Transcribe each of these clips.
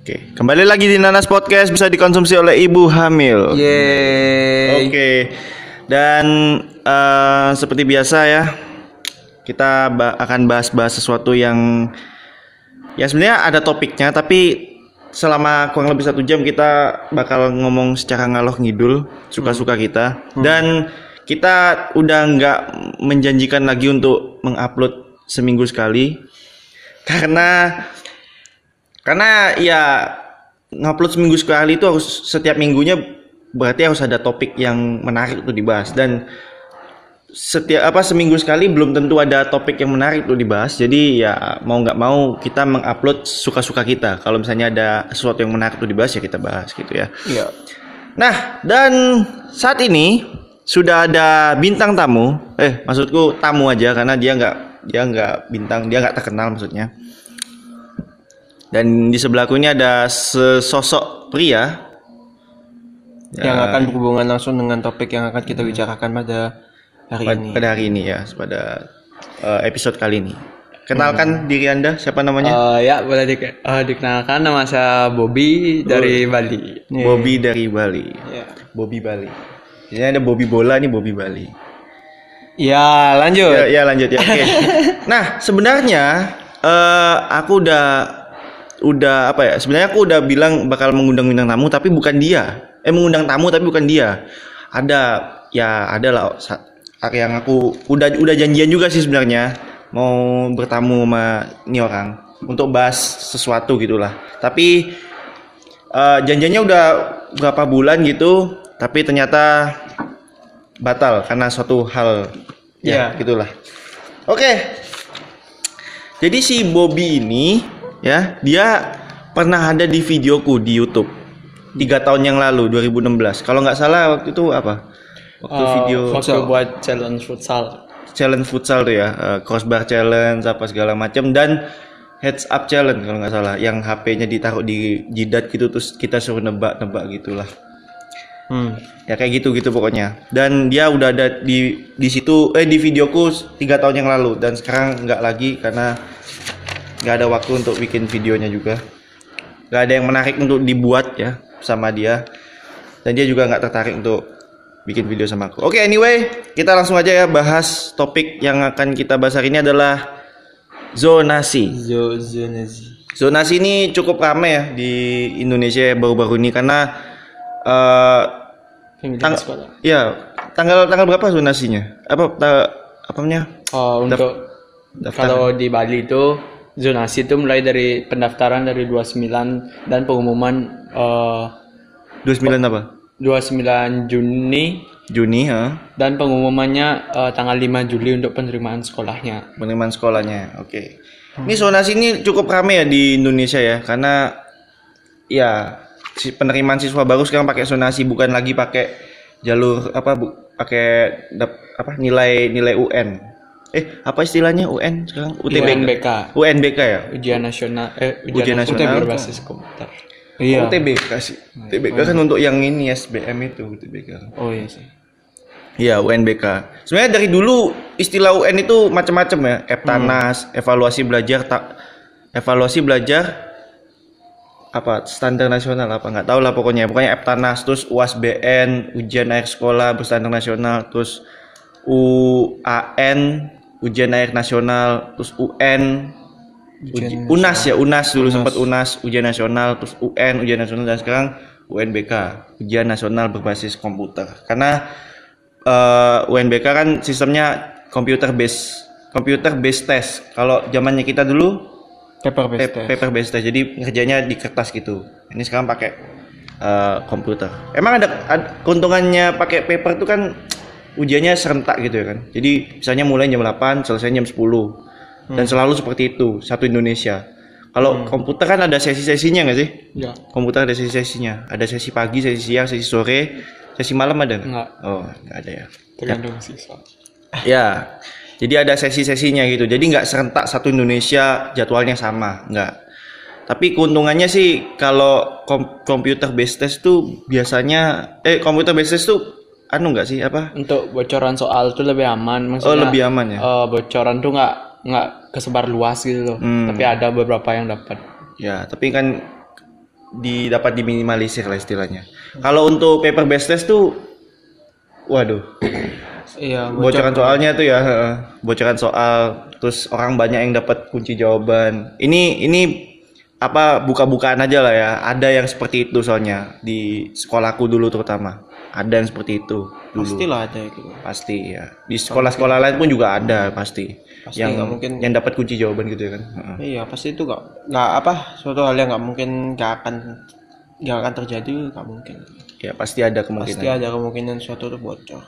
Oke, kembali lagi di Nanas Podcast bisa dikonsumsi oleh ibu hamil. Yeay. Oke, dan eh, seperti biasa ya, kita ba- akan bahas-bahas sesuatu yang ya sebenarnya ada topiknya, tapi selama kurang lebih satu jam kita bakal ngomong secara ngalor ngidul, suka-suka kita, dan kita udah nggak menjanjikan lagi untuk mengupload seminggu sekali, karena karena ya ngupload seminggu sekali itu harus setiap minggunya berarti harus ada topik yang menarik untuk dibahas. Dan setiap apa seminggu sekali belum tentu ada topik yang menarik untuk dibahas. Jadi ya mau nggak mau kita mengupload suka-suka kita. Kalau misalnya ada sesuatu yang menarik untuk dibahas ya kita bahas gitu ya. Iya. nah dan saat ini sudah ada bintang tamu. Eh maksudku tamu aja karena dia nggak dia nggak bintang dia nggak terkenal maksudnya dan di sebelahku ini ada sesosok pria Yang akan berhubungan langsung dengan topik yang akan kita bicarakan pada hari pad- ini. pada hari ini ya pada eh, episode kali ini. Kenalkan diri Anda siapa namanya? Eh, ya boleh di, eh, dikenalkan nama saya Bobby dari Bali. Bobby dari Bali. Ya. Bobby Bali. Ini ada Bobby bola nih Bobby Bali. Ya lanjut. Ya, ya lanjut ya. Oke. nah sebenarnya eh aku udah udah apa ya? Sebenarnya aku udah bilang bakal mengundang bintang tamu tapi bukan dia. Eh mengundang tamu tapi bukan dia. Ada ya ada lah yang aku udah udah janjian juga sih sebenarnya mau bertamu sama ini orang untuk bahas sesuatu gitulah. Tapi eh, janjiannya udah berapa bulan gitu, tapi ternyata batal karena suatu hal ya Iya. gitulah. Oke. Jadi si Bobby ini ya, dia pernah ada di videoku di YouTube. Tiga tahun yang lalu 2016. Kalau nggak salah waktu itu apa? Waktu Eh, video waktu buat challenge futsal. challenge futsal tuh ya, eh, crossbar challenge apa segala macam dan heads up challenge kalau nggak salah, yang HP-nya ditaruh di jidat gitu terus kita suruh nebak-nebak gitulah. Hmm. Ya kayak gitu gitu pokoknya. Dan dia udah ada di di situ eh di videoku tiga tahun yang lalu dan sekarang nggak lagi karena nggak ada waktu untuk bikin videonya juga. Nggak ada yang menarik untuk dibuat ya sama dia. Dan dia juga nggak tertarik untuk bikin video sama aku. Oke, anyway, kita langsung aja ya bahas topik yang akan kita bahas hari ini adalah zonasi. Zo zonasi. Zonasi ini cukup ramai ya di Indonesia baru-baru ini karena Pemilihan Tang- ya tanggal tanggal berapa zonasinya? Apa ta, apa namanya? Eh, untuk daftar. kalau di Bali itu zonasi itu mulai dari pendaftaran dari 29 dan pengumuman eh, 29 apa? 29 Juni Juni, ha? dan pengumumannya eh, tanggal 5 Juli untuk penerimaan sekolahnya. Penerimaan sekolahnya. Oke. Ini zonasi ini cukup ramai ya di Indonesia ya karena ya penerimaan siswa baru sekarang pakai zonasi bukan lagi pakai jalur apa bu, pakai dap- apa nilai nilai UN. Eh, apa istilahnya UN sekarang? UTBK. UNBK. UNBK ya? Ujian nasional eh Ujian ujian, nasional. nasional berbasis komputer. Iya. UTBK sih. UTBK kan untuk yang ini SBM itu UTBK. Oh iya sih. Iya UNBK. Sebenarnya dari dulu istilah UN itu macam-macam ya. Eptanas, evaluasi belajar tak evaluasi belajar apa standar nasional apa nggak tahu lah pokoknya pokoknya Eptanas terus UASBN ujian akhir sekolah berstandar nasional terus UAN ujian akhir nasional terus UN. Uji- UNAS ya UNAS dulu sempat UNAS ujian nasional terus UN ujian nasional dan sekarang UNBK ujian nasional berbasis komputer. Karena eh, UNBK kan sistemnya computer based computer based test. Kalau zamannya kita dulu Paper based pa- test. paper based test. Jadi kerjanya di kertas gitu. Ini sekarang pakai eh, komputer. Emang ada, ad- keuntungannya pakai paper itu kan ujiannya serentak gitu ya kan jadi misalnya mulai jam 8 selesai jam 10 dan selalu seperti itu satu Indonesia kalau komputer kan ada sesi-sesinya nggak sih Ya. komputer ada sesi-sesinya ada sesi pagi sesi siang sesi sore sesi malam ada nggak? Enggak. oh nggak ada ya Tergantung siswa. Ya, jadi ada sesi-sesinya gitu. Jadi nggak serentak satu Indonesia jadwalnya sama, nggak. Tapi keuntungannya sih kalau kom computer based test tuh biasanya, eh computer based test tuh anu nggak sih apa? Untuk bocoran soal tuh lebih aman. Oh Maksudnya, lebih aman ya? eh, bocoran tuh nggak nggak kesebar luas gitu loh. Hmm. Tapi ada beberapa yang dapat. Ya, tapi kan di dapat diminimalisir lah istilahnya. Kalau untuk paper based test tuh waduh, Iya, bocoran soalnya tuh ya, bocoran soal terus orang banyak yang dapat kunci jawaban. Ini ini apa buka-bukaan aja lah ya. Ada yang seperti itu soalnya di sekolahku dulu terutama. Ada yang seperti itu dulu. pastilah ada gitu. Pasti ya. Di sekolah-sekolah lain pun juga ada pasti. Pasti yang nggak mungkin. yang dapat kunci jawaban gitu ya kan. Iya, pasti itu nggak nggak apa suatu hal yang nggak mungkin nggak akan nggak akan terjadi nggak mungkin. Ya pasti ada kemungkinan. Pasti ada kemungkinan suatu itu bocor.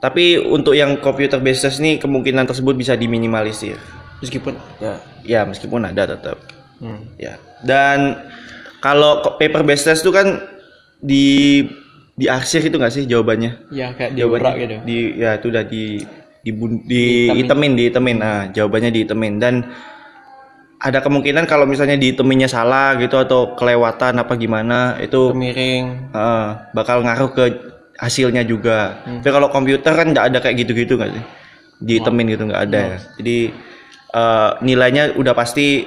Tapi untuk yang computer test nih kemungkinan tersebut bisa diminimalisir. Meskipun ya. Ya meskipun ada tetap. Hmm. Ya. Dan kalau paper test itu kan di diarsir itu nggak sih jawabannya? Ya kayak diurak gitu. Di ya itu udah di di dihitemin, dihitemin. Nah, jawabannya dihitemin dan ada kemungkinan kalau misalnya dihiteminnya salah gitu atau kelewatan apa gimana itu Miring. eh, bakal ngaruh ke hasilnya juga. Tapi kalau komputer kan nggak ada kayak gitu-gitu nggak sih? Dihitemin gitu nggak ada ya. Jadi eh, nilainya udah pasti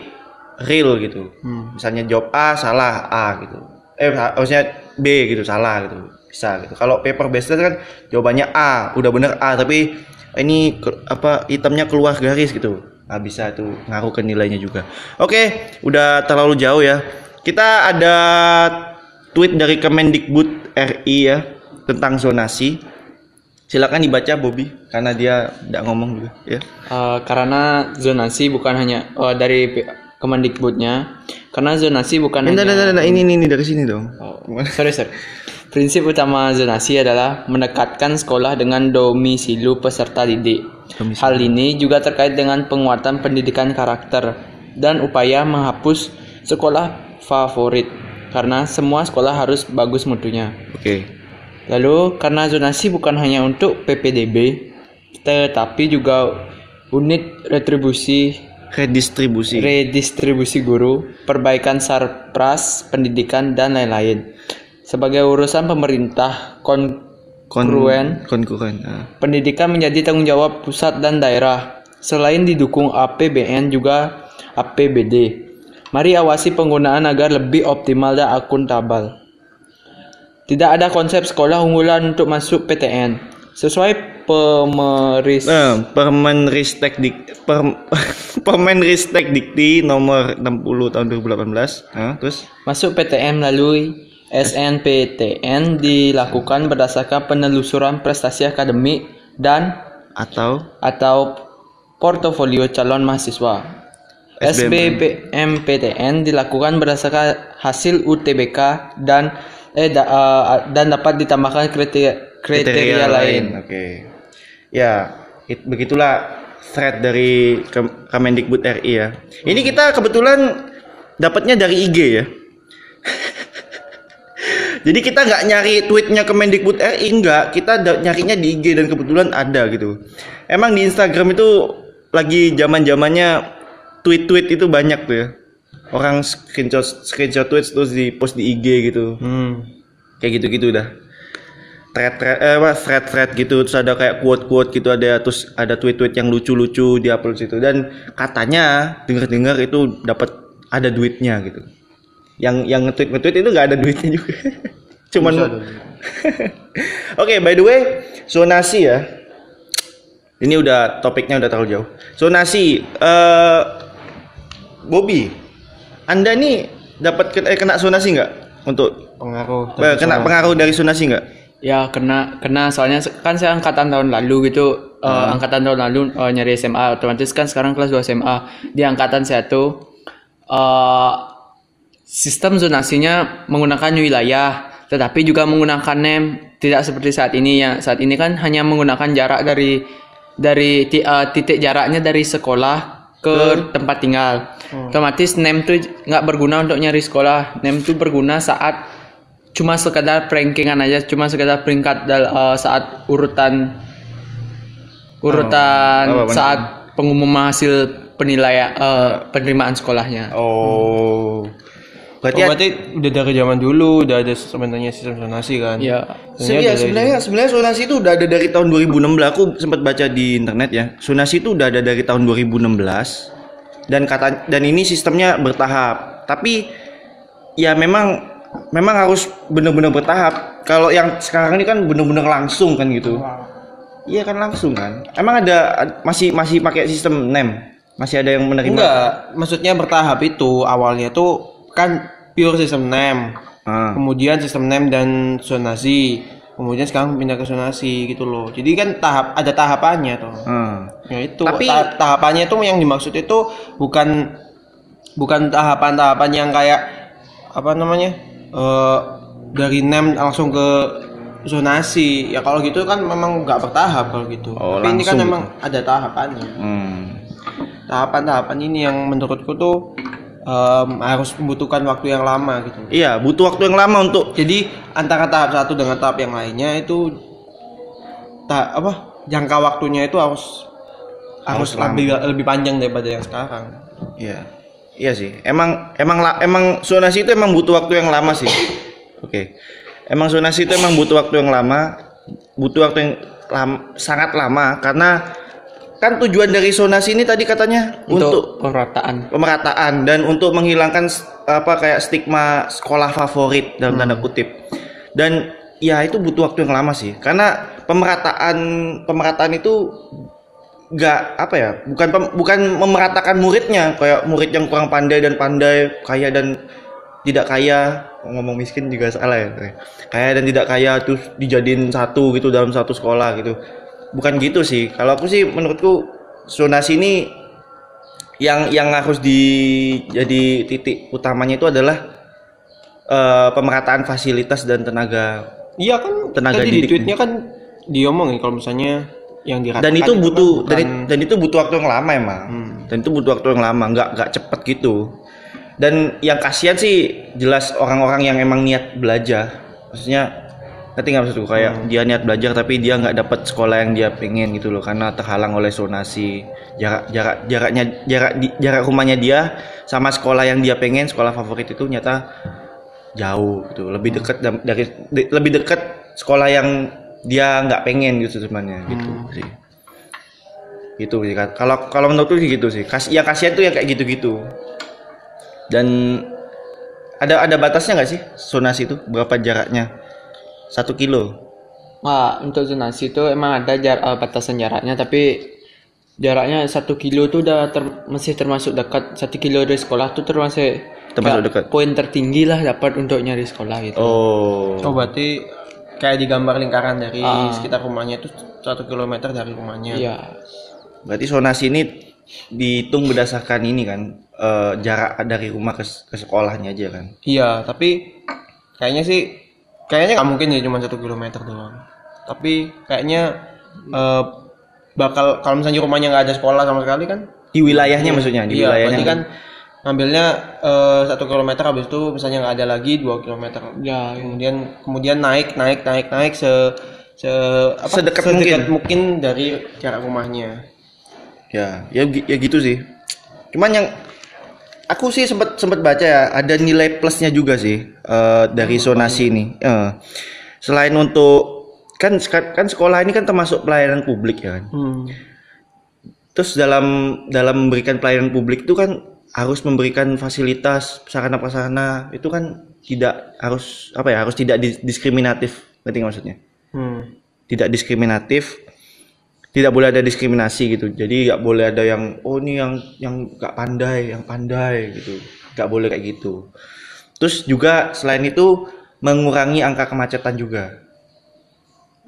real gitu. Hmm. Misalnya jawab A salah A gitu. Eh harusnya B gitu salah gitu. Bisa gitu. Kalau paper based kan jawabannya A, udah bener A tapi ini ke- apa hitamnya keluar garis gitu. Nah, bisa tuh ngaruh ke nilainya juga. Oke, udah terlalu jauh ya. Kita ada tweet dari Kemendikbud RI ya tentang zonasi. Silakan dibaca Bobby karena dia tidak ngomong juga ya. Eh, karena zonasi bukan hanya oh, dari Kemendikbudnya, karena zonasi bukan Nah, hanya nah, nah, nah, ini, ini, ini dari sini dong. Oh, sorry sorry. Prinsip utama zonasi adalah mendekatkan sekolah dengan domisilu peserta didik. Domisili. Hal ini juga terkait dengan penguatan pendidikan karakter dan upaya menghapus sekolah favorit karena semua sekolah harus bagus mutunya. Oke. Lalu karena zonasi bukan hanya untuk PPDB tetapi juga unit retribusi Redistribusi. redistribusi guru, perbaikan sarpras, pendidikan, dan lain-lain. Sebagai urusan pemerintah Kon- kongruen, konkuren. ah. pendidikan menjadi tanggung jawab pusat dan daerah. Selain didukung APBN juga APBD. Mari awasi penggunaan agar lebih optimal dan akuntabel. Tidak ada konsep sekolah unggulan untuk masuk PTN. Sesuai pemeris Nah, Permenristek Dik per, Permenristek Dikti nomor 60 tahun 2018. Nah, terus Masuk PTN melalui SNPTN dilakukan berdasarkan penelusuran prestasi akademik dan atau atau portofolio calon mahasiswa. SBMPTN dilakukan berdasarkan hasil UTBK dan eh, da- eh, dan dapat ditambahkan kriteria kriteria, lain. Oke. Ya, it- begitulah thread dari Kem- Kemendikbud RI ya. Ini kita kebetulan dapatnya dari IG ya. Jadi kita nggak nyari tweetnya Kemendikbud RI enggak, kita nyarinya di IG dan kebetulan ada gitu. Emang di Instagram itu lagi zaman-zamannya tweet-tweet itu banyak tuh ya. Orang screenshot screenshot tweet terus di post di IG gitu Hmm. kayak gitu-gitu dah thread thread eh apa thread thread gitu. Terus ada kayak quote quote gitu ada terus ada tweet tweet yang lucu-lucu di upload situ. Dan katanya dengar-dengar itu dapat ada duitnya gitu. Yang yang nge-tweet nge-tweet itu nggak ada duitnya juga. Cuman oke by the way zonasi ya. Ini udah topiknya udah terlalu jauh. Zonasi eh Bobby anda nih dapat ke- eh, kena zonasi nggak untuk Pengaruh. Eh, kena pengaruh dari zonasi nggak? Ya kena kena. Soalnya kan saya angkatan tahun lalu gitu eh, angkatan tahun lalu eh, nyari SMA otomatis kan sekarang kelas 2 SMA di angkatan saya tuh eh, sistem zonasinya menggunakan wilayah tetapi juga menggunakan NEM tidak seperti saat ini ya. Saat ini kan hanya menggunakan jarak dari dari eh, titik jaraknya dari sekolah ke tempat tinggal. Otomatis NEM tuh nggak berguna untuk nyari sekolah. NEM tuh berguna saat cuma sekadar rankingan aja cuma sekadar peringkat dal eh, saat urutan urutan Oh, apa, benar. saat pengumuman hasil penilaian eh, penerimaan sekolahnya Oh. Oh, Berarti berarti udah dari zaman dulu udah ada sebenarnya sistem zonasi kan? ya Sebenarnya, sebenarnya sebenarnya zonasi itu udah ada dari tahun 2016. Aku sempat baca di internet ya. Zonasi itu udah ada dari tahun 2016 dan kata dan ini sistemnya bertahap. Tapi ya memang memang harus benar-benar bertahap. Kalau yang sekarang ini kan benar-benar langsung kan gitu. Iya kan langsung kan. Emang ada ad- masih masih pakai sistem nem? Masih ada yang menerima? Enggak, maksudnya bertahap itu awalnya tuh kan pure sistem NEM. Ah. Kemudian sistem NEM dan zonasi. Kemudian sekarang pindah ke zonasi gitu loh. Jadi kan tahap ada tahapannya tuh. ah. Ya itu Tapi- ta- tahapannya itu yang dimaksud itu bukan bukan tahapan-tahapan yang kayak apa namanya? Eh dari NEM langsung ke zonasi. Ya kalau gitu kan memang nggak bertahap kalau gitu. Oh, Tapi ini kan memang ada tahapannya. Hmm. Tahapan-tahapan ini yang menurutku tuh em, harus membutuhkan waktu yang lama gitu. Iya, butuh waktu yang lama untuk Jadi antara tahap satu dengan tahap yang lainnya itu tak apa jangka waktunya itu harus harus, lama. lebih lebih panjang daripada yang sekarang. Iya. Iya sih. Emang emang emang zonasi itu emang butuh waktu yang lama sih. Oke. Emang zonasi itu emang butuh waktu yang lama, butuh waktu yang lam- sangat lama karena kan tujuan dari zonasi ini tadi katanya untuk, untuk pemerataan pemerataan dan untuk menghilangkan apa kayak stigma sekolah favorit dalam tanda kutip. Dan ya itu butuh waktu yang lama sih karena pemerataan pemerataan itu nggak apa ya bukan pem- bukan memeratakan muridnya kayak murid yang kurang pandai dan pandai kaya dan tidak kaya. Ngomong miskin juga salah ya kaya dan tidak kaya terus dijadiin satu gitu dalam satu sekolah gitu. Bukan gitu sih. Kalau aku sih menurutku zonasi ini yang yang harus di jadi titik utamanya itu adalah eh, pemerataan fasilitas dan tenaga. Iya kan Tenaga tadi di didik. tweetnya kan diomongin kalau misalnya yang diratakan dan itu butuh kan dan, bukan- dan itu butuh waktu yang lama emang. Hmm. dan itu butuh waktu yang lama nggak nggak cepet gitu. Dan yang kasihan sih jelas orang-orang yang emang niat belajar. Maksudnya ngerti nggak maksudku? Kayak Hmm. dia niat belajar tapi dia nggak dapat sekolah yang dia pengen gitu loh karena terhalang oleh zonasi. Jarak jarak jaraknya jarak jarak rumahnya dia sama sekolah yang dia pengen sekolah favorit itu nyata jauh gitu. Lebih dekat dari de- lebih dekat sekolah yang dia nggak pengen gitu sebenarnya gitu sih. Gitu sih kan. Kalau kalau menurutku sih gitu sih. Kas, yang kasihan tuh yang kayak gitu-gitu. Dan ada ada batasnya nggak sih zonasi itu? Berapa jaraknya? Satu kilo. Wah, untuk zonasi itu emang ada jar eh, batasan jaraknya, tapi jaraknya satu kilo tuh udah ter- masih termasuk dekat. Satu kilo dari sekolah tuh termasuk Termasuk dekat. Poin tertinggi lah dapat untuk nyari sekolah gitu. oh. Oh berarti kayak digambar lingkaran dari Ah. sekitar rumahnya itu satu kilometer dari rumahnya. Iya. berarti zonasi ini dihitung berdasarkan ini kan eh, jarak dari rumah ke, ke sekolahnya aja kan Iya, tapi kayaknya sih kayaknya nggak mungkin ya cuma satu kilometer doang. Tapi kayaknya eh, bakal kalau misalnya rumahnya nggak ada sekolah sama sekali kan? di wilayahnya maksudnya di iya, wilayahnya berarti kan ngambilnya eh, satu kilometer habis itu misalnya nggak ada lagi dua kilometer. Ya, Kemudian kemudian naik naik naik naik se se apa, Sedekat mungkin dari jarak rumahnya. ya ya ya gitu sih cuman yang aku sih sempat sempat baca ya ada nilai plusnya juga sih eh, dari zonasi ini Eh, selain untuk kan kan sekolah ini kan termasuk pelayanan publik ya kan Hmm. terus dalam dalam memberikan pelayanan publik itu kan harus memberikan fasilitas sarana prasarana itu kan tidak harus apa ya harus tidak dis- diskriminatif. Ngerti maksudnya? Hmm. tidak diskriminatif tidak boleh ada diskriminasi gitu. Jadi nggak boleh ada yang oh ini yang yang nggak pandai yang pandai gitu. Nggak boleh kayak gitu. Terus juga selain itu mengurangi angka kemacetan juga.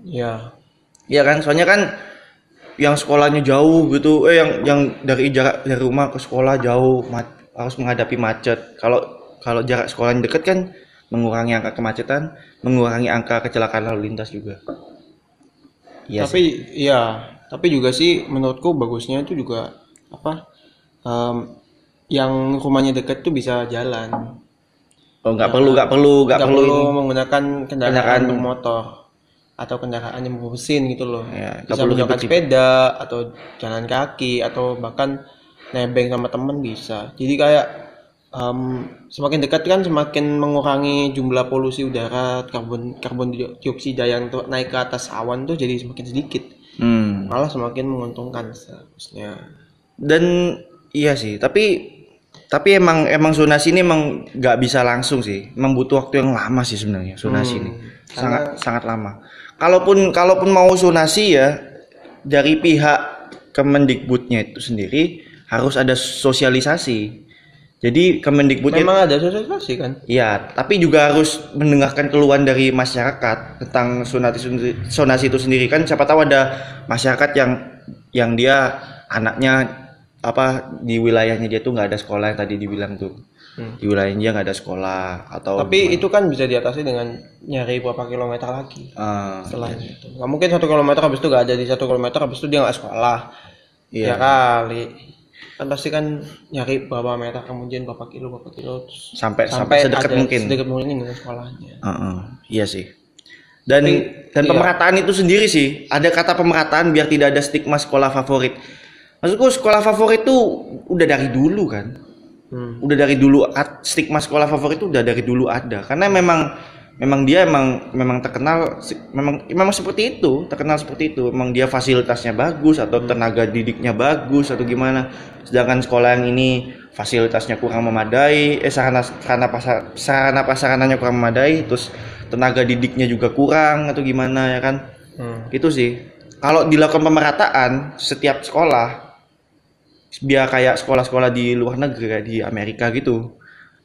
Ya. Iya kan? Soalnya kan yang sekolahnya jauh gitu. Eh yang yang dari jarak dari rumah ke sekolah jauh ma- harus menghadapi macet. Kalau kalau jarak sekolahnya dekat kan mengurangi angka kemacetan mengurangi angka kecelakaan lalu lintas juga. Iya sih. tapi iya. Tapi juga sih menurutku bagusnya itu juga apa em, yang rumahnya dekat tuh bisa jalan. Oh nggak perlu nggak perlu nggak perlu, perlu menggunakan kendaraan, Kendaraan. bermotor atau kendaraan yang bermesin gitu loh Ya, bisa menggunakan sepeda atau jalan kaki atau bahkan nebeng sama temen bisa jadi kayak em, semakin dekat kan semakin mengurangi jumlah polusi udara karbon karbon dioksida yang tuh naik ke atas awan tuh jadi semakin sedikit Hmm. malah semakin menguntungkan seharusnya dan iya sih tapi Tapi emang emang zonasi ini emang nggak bisa langsung sih. Emang butuh waktu yang lama sih sebenarnya zonasi ini. Sangat sangat lama. Kalaupun kalaupun mau zonasi ya dari pihak Kemendikbudnya itu sendiri harus ada sosialisasi. Jadi Kemendikbudnya Memang ada sosialisasi kan? Iya, tapi juga harus mendengarkan keluhan dari masyarakat tentang sonasi sonasi itu sendiri kan siapa tahu ada masyarakat yang yang dia anaknya apa di wilayahnya dia tuh nggak ada sekolah yang tadi dibilang tuh Hmm. di wilayahnya dia nggak ada sekolah atau Tapi itu kan bisa diatasi dengan nyari berapa kilometer lagi. Eh, Selain itu, nggak mungkin satu kilometer habis itu nggak ada di satu kilometer habis itu dia nggak sekolah. Iya. Ya kali. Kan pasti kan nyari berapa meter kemudian berapa kilo berapa kilo terus sampai sampai, sedekat mungkin. sedekat mungkin dengan sekolahnya. Heeh, iya sih. Dan dan iya. pemerataan itu sendiri sih, ada kata pemerataan biar tidak ada stigma sekolah favorit. Maksudku sekolah favorit tuh udah dari dulu kan. Hmm. Udah dari dulu stigma sekolah favorit itu udah dari dulu ada. Karena memang memang dia emang memang terkenal memang memang seperti itu, terkenal seperti itu. Memang dia fasilitasnya bagus atau tenaga didiknya bagus atau gimana. Sedangkan sekolah yang ini fasilitasnya kurang memadai, eh sarana sarana pasar sarana prasarananya kurang memadai, terus tenaga didiknya juga kurang atau gimana ya kan? Hmm. Itu sih. Kalau dilakukan pemerataan setiap sekolah biar kayak sekolah-sekolah di luar negeri kayak di Amerika gitu.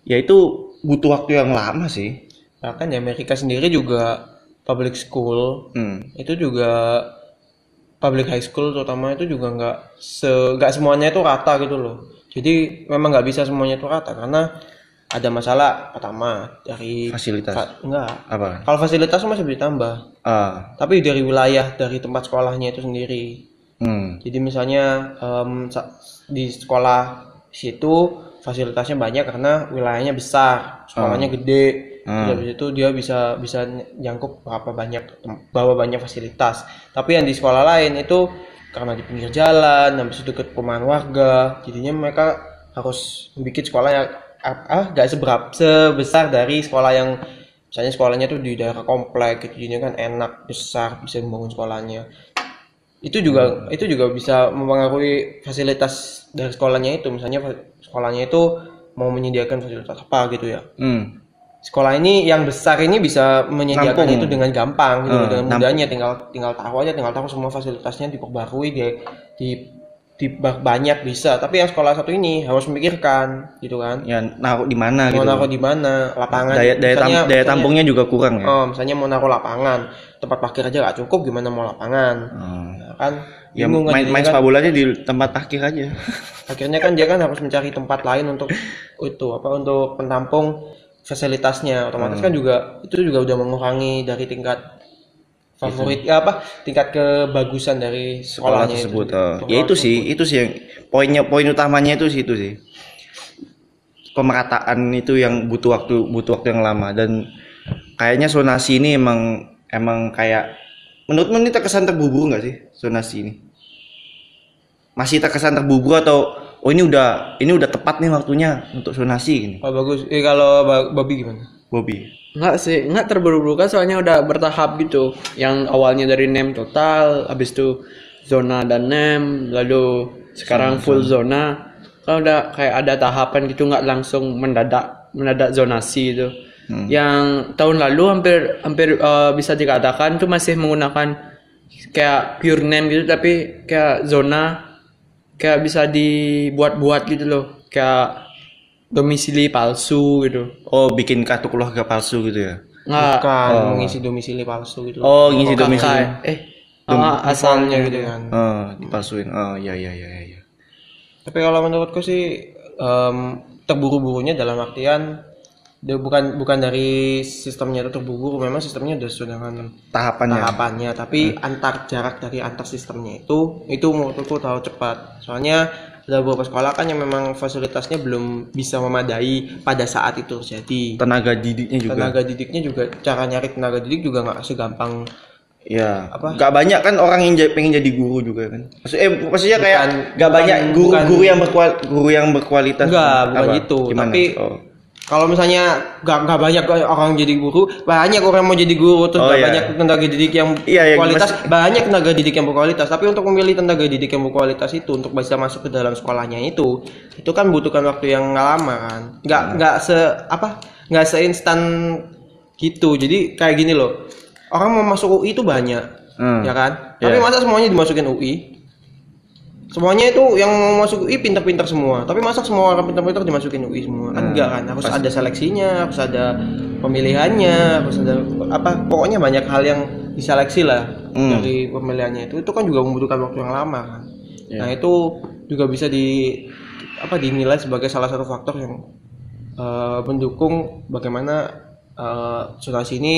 Ya itu butuh waktu yang lama sih. Bahkan di Amerika sendiri juga public school Hmm. itu juga public high school terutama itu juga nggak se nggak semuanya itu rata gitu loh. Jadi memang nggak bisa semuanya itu rata karena ada masalah pertama dari Fasilitas. fa- enggak. Apa? Kalau fasilitas masih bisa ditambah, Ah. tapi dari wilayah dari tempat sekolahnya itu sendiri. Hmm. Jadi misalnya sa- di sekolah situ fasilitasnya banyak karena wilayahnya besar, sekolahnya gede. Terus habis itu dia bisa bisa jangkup berapa banyak bawa banyak fasilitas. Tapi yang di sekolah lain itu karena di pinggir jalan, habis itu dekat perumahan warga, jadinya mereka harus bikin sekolah yang ah, ah gak seberapa sebesar dari sekolah yang misalnya sekolahnya tuh di daerah komplek gitu jadinya kan enak besar bisa membangun sekolahnya itu juga itu juga bisa mempengaruhi fasilitas dari sekolahnya itu misalnya sekolahnya itu mau menyediakan fasilitas apa gitu ya Hmm. sekolah ini yang besar ini bisa menyediakan Nampung. itu dengan gampang gitu Hmm, dengan nampung. mudahnya tinggal tinggal tahu aja tinggal tahu semua fasilitasnya diperbarui di di di banyak bisa tapi yang sekolah satu ini harus memikirkan gitu kan Ya naruh di mana mau gitu. naruh di mana lapangan Daya daya, tam- Misalnya- daya misalnya- tampungnya juga kurang ya. oh misalnya mau naruh lapangan tempat parkir aja gak cukup gimana mau lapangan Hmm. Nah, kan Ya bingung kan main jadinya main kan. sepak bolanya di tempat parkir aja. akhirnya kan dia kan harus mencari tempat lain untuk itu apa untuk penampung fasilitasnya otomatis Hmm. kan juga itu juga udah mengurangi dari tingkat favorit ya apa tingkat kebagusan dari sekolah sekolahnya tersebut. itu. Oh, ya itu sih, itu sih yang poinnya poin utamanya itu sih itu sih. Pemerataan itu yang butuh waktu butuh waktu yang lama dan kayaknya sonasi ini emang emang kayak menurutmu ini terkesan terburu nggak sih sonasi ini? Masih terkesan terburu atau oh ini udah ini udah tepat nih waktunya untuk sonasi gini. oh bagus eh kalau Bobby gimana Bobby. Enggak sih, enggak terburu-buru kan soalnya udah bertahap gitu. Yang awalnya dari NEM total, habis itu zona dan NEM, lalu sekarang full zona. Kan udah kayak ada tahapan gitu nggak langsung mendadak mendadak zonasi itu. Yang tahun lalu hampir hampir eh, bisa dikatakan tuh masih menggunakan kayak pure NEM gitu tapi kayak zona kayak bisa dibuat-buat gitu loh. Kayak domisili palsu gitu. Oh bikin kartu keluarga palsu gitu ya? Nggak kan mengisi domisili palsu gitu Oh ngisi kakak domisili. eh ah, asalnya gitu kan Oh dipalsuin. Oh iya iya iya iya. Tapi kalau menurutku sih em, terburu-burunya dalam artian dia bukan bukan dari sistemnya itu terburu-buru, memang sistemnya udah sudah dengan Tahapannya. tahapannya, tapi antar jarak dari antar sistemnya itu itu menurutku tahu cepat. Soalnya ada beberapa sekolah kan yang memang fasilitasnya belum bisa memadai pada saat itu terjadi. Tenaga didiknya juga. Tenaga didiknya juga cara nyari tenaga didik juga nggak segampang Ya, Apa? Gak banyak kan orang yang pengen jadi guru juga kan. Maksud, eh, maksudnya kayak Bukan- gak bukan- banyak guru-guru yang berkual, guru yang berkualitas. Enggak, bukan Apa? gitu. Gimana? Tapi Oh. Kalau misalnya gak, gak banyak orang jadi guru banyak orang mau jadi guru terus Oh, gak iya. banyak tenaga didik yang Iya, iya, kualitas mas- banyak tenaga didik yang berkualitas tapi untuk memilih tenaga didik yang berkualitas itu untuk bisa masuk ke dalam sekolahnya itu itu kan butuhkan waktu yang lama kan nggak Hmm. nggak se apa nggak seinstan gitu jadi kayak gini loh orang mau masuk UI itu banyak Hmm. ya kan tapi Iya. masa semuanya dimasukin UI semuanya itu yang mau masuk UI pintar-pintar semua. Tapi masa semua orang pintar-pintar dimasukin UI semua? Kan enggak kan? Harus ada seleksinya harus ada pemilihannya harus ada apa pokoknya banyak hal yang diseleksi lah Hmm. dari pemilihannya itu. Itu kan juga membutuhkan waktu yang lama kan? Iya. nah itu juga bisa di apa dinilai sebagai salah satu faktor yang eh, mendukung bagaimana eh, zonasi ini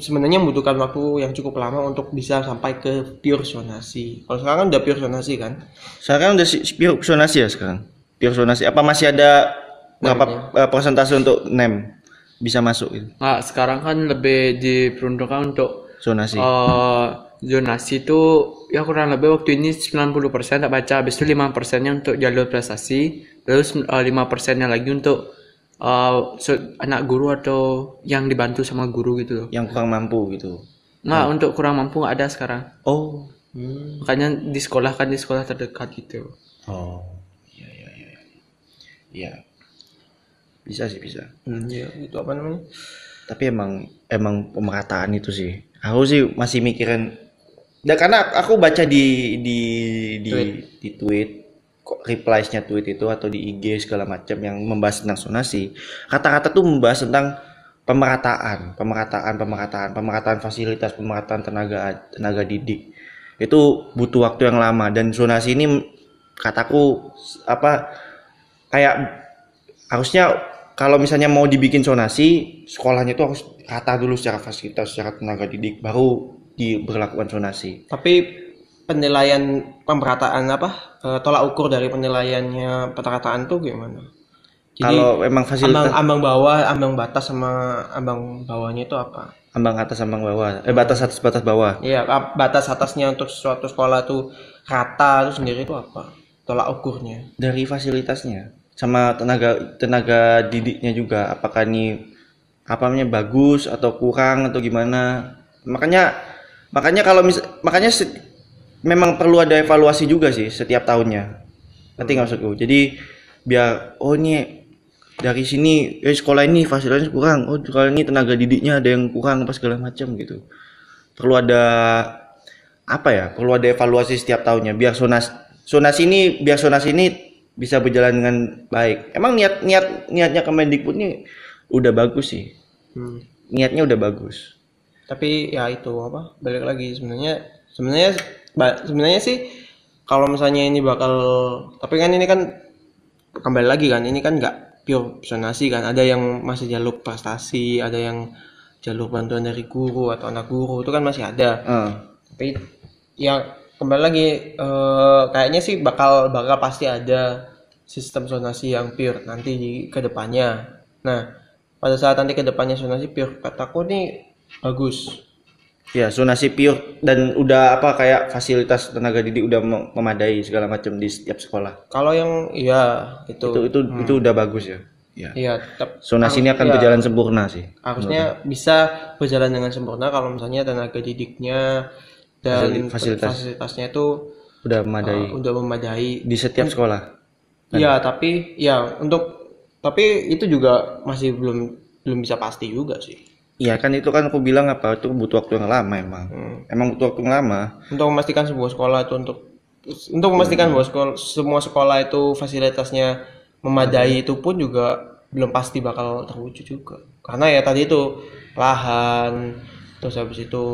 sebenarnya membutuhkan waktu yang cukup lama untuk bisa sampai ke pure zonasi. Kalau sekarang kan udah pure zonasi kan? Sekarang udah si- pure zonasi ya sekarang. Pure zonasi. Apa masih ada berapa eh, persentase untuk nem bisa masuk itu? Nah, sekarang kan lebih diperuntukkan untuk Zonasi. eh zonasi itu ya kurang lebih waktu ini 90% tak baca, habis itu 5%-nya untuk jalur prestasi, terus eh, 5%-nya lagi untuk so- anak guru atau yang dibantu sama guru gitu loh. Yang kurang mampu gitu. Nggak, untuk kurang mampu nggak ada sekarang. Oh. Makanya di sekolah kan di sekolah terdekat gitu. Oh. Iya iya iya. Iya. Bisa sih bisa. Hmm, ya, itu apa namanya? Tapi emang emang pemerataan itu sih. Aku sih masih mikirin Ya karena aku baca di di di Tweet. di tweet replies-nya tweet itu atau di IG segala macam yang membahas tentang zonasi. Kata-kata tuh membahas tentang pemerataan, pemerataan, pemerataan, pemerataan fasilitas, pemerataan tenaga tenaga didik. Itu butuh waktu yang lama dan zonasi ini kataku apa kayak harusnya kalau misalnya mau dibikin zonasi sekolahnya itu harus rata dulu secara fasilitas secara tenaga didik baru diberlakukan zonasi Tapi penilaian pemerataan apa? eh, tolak ukur dari penilaiannya pemerataan tuh gimana? Jadi kalau memang ambang, fasilitas ambang bawah, ambang batas sama ambang bawahnya itu apa? ambang atas ambang bawah eh batas atas batas bawah Iya, batas atasnya untuk suatu sekolah tuh rata itu sendiri itu apa? Tolak ukurnya. dari fasilitasnya sama tenaga tenaga didiknya juga apakah ini apa namanya bagus atau kurang atau gimana makanya makanya kalau mis makanya memang perlu ada evaluasi juga sih setiap tahunnya. Nanti nggak maksudku? Jadi biar oh ini dari sini eh, sekolah ini fasilitasnya kurang. Oh sekolah ini tenaga didiknya ada yang kurang apa segala macam gitu. Perlu ada apa ya perlu ada evaluasi setiap tahunnya. Biar sonas sonas ini biar sonas ini bisa berjalan dengan baik. Emang niat niat niatnya Kemendikbud ini udah bagus sih. Hmm. niatnya udah bagus. Tapi ya itu apa? Balik lagi. Sebenarnya sebenarnya sebenarnya sih kalau misalnya ini bakal tapi kan ini kan kembali lagi kan ini kan nggak pure zonasi kan. Ada yang masih jalur prestasi ada yang jalur bantuan dari guru atau anak guru itu kan masih ada. Eh, tapi ya kembali lagi eh, kayaknya sih bakal bakal pasti ada sistem zonasi yang pure nanti di ke depannya nah pada saat nanti ke depannya zonasi pure kataku nih bagus ya zonasi pure dan udah apa kayak fasilitas tenaga didik udah mem- memadai segala macam di setiap sekolah. Kalau yang iya itu. Itu itu itu udah bagus ya? Ya iya tetap zonasi ini akan iya. berjalan sempurna sih harusnya bisa berjalan dengan sempurna kalau misalnya tenaga didiknya dan Fasilitas. fasilitasnya itu udah memadai. uh, udah memadai. Di setiap sekolah? Iya, tapi ya untuk tapi itu juga masih belum belum bisa pasti juga sih. Iya kan itu kan aku bilang apa itu butuh waktu yang lama emang Hmm. emang butuh waktu yang lama Untuk memastikan sebuah sekolah itu untuk untuk memastikan bahwa sekolah, semua sekolah itu fasilitasnya memadai itu pun juga belum pasti bakal terwujud juga. Karena ya tadi itu lahan, terus habis itu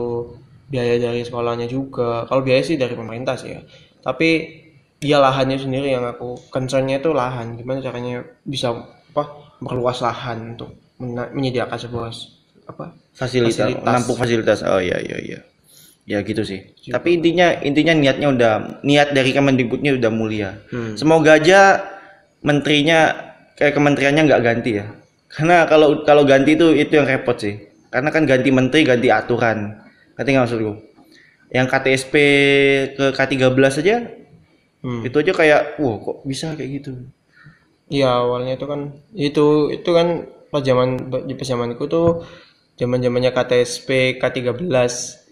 biaya dari sekolahnya juga. Kalau biaya sih dari pemerintah sih ya. Tapi ya lahannya sendiri yang aku concernnya itu lahan. Gimana caranya bisa apa memperluas lahan untuk menyediakan sebuah apa? Fasilitas, Fasilitas. menampung fasilitas. Oh iya iya iya. Ya gitu sih. Tapi intinya intinya niatnya udah niat dari Kemendikbudnya udah mulia. Hmm. semoga aja menterinya kayak kementeriannya nggak ganti ya. Karena kalau kalau ganti itu itu yang repot sih. Karena kan ganti menteri ganti aturan. Ngerti nggak maksudku? Yang KTSP ke K13 aja Hmm. itu aja kayak wah kok bisa kayak gitu? Iya awalnya itu kan itu itu kan pas zaman pas zamanku tuh zaman zamannya KTSP K13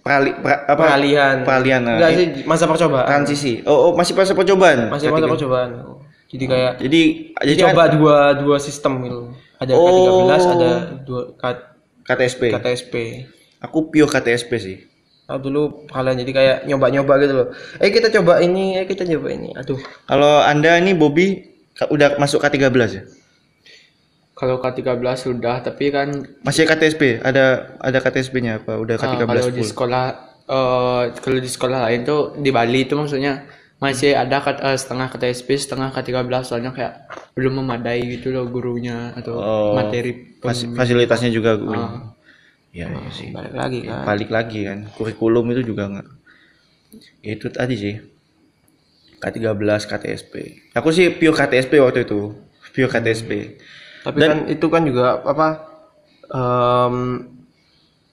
Perali, pra- apa? peralihan Peralihan. nah. enggak sih masa percobaan Transisi. Oh, oh, masih masa percobaan. masih masa percobaan jadi kayak Jadi jadi kan coba dua dua sistem gitu ada Oh. K13 ada dua K- KTSP. KTSP Aku pure KTSP sih. Nah, dulu kalian jadi kayak nyoba-nyoba gitu loh. Eh kita coba ini, eh kita coba ini. Aduh. Kalau Anda ini Bobby udah masuk K13 ya? Kalau K13 sudah, tapi kan Masih KTSP? Ada ada KTSP-nya apa? Udah uh, K13 kalau di full. sekolah eh kalau di sekolah lain tuh di Bali itu maksudnya masih ada eh, setengah KTSP, setengah K13 soalnya kayak belum memadai gitu loh gurunya atau Oh, materi Fas- fasilitasnya juga gue. Ah. Iya, iya sih. Balik lagi kan. Balik lagi kan. Kurikulum itu juga nggak. Ya, itu tadi sih. K13 KTSP. Aku sih pure KTSP waktu itu. Pure KTSP. Tapi kan itu kan juga apa em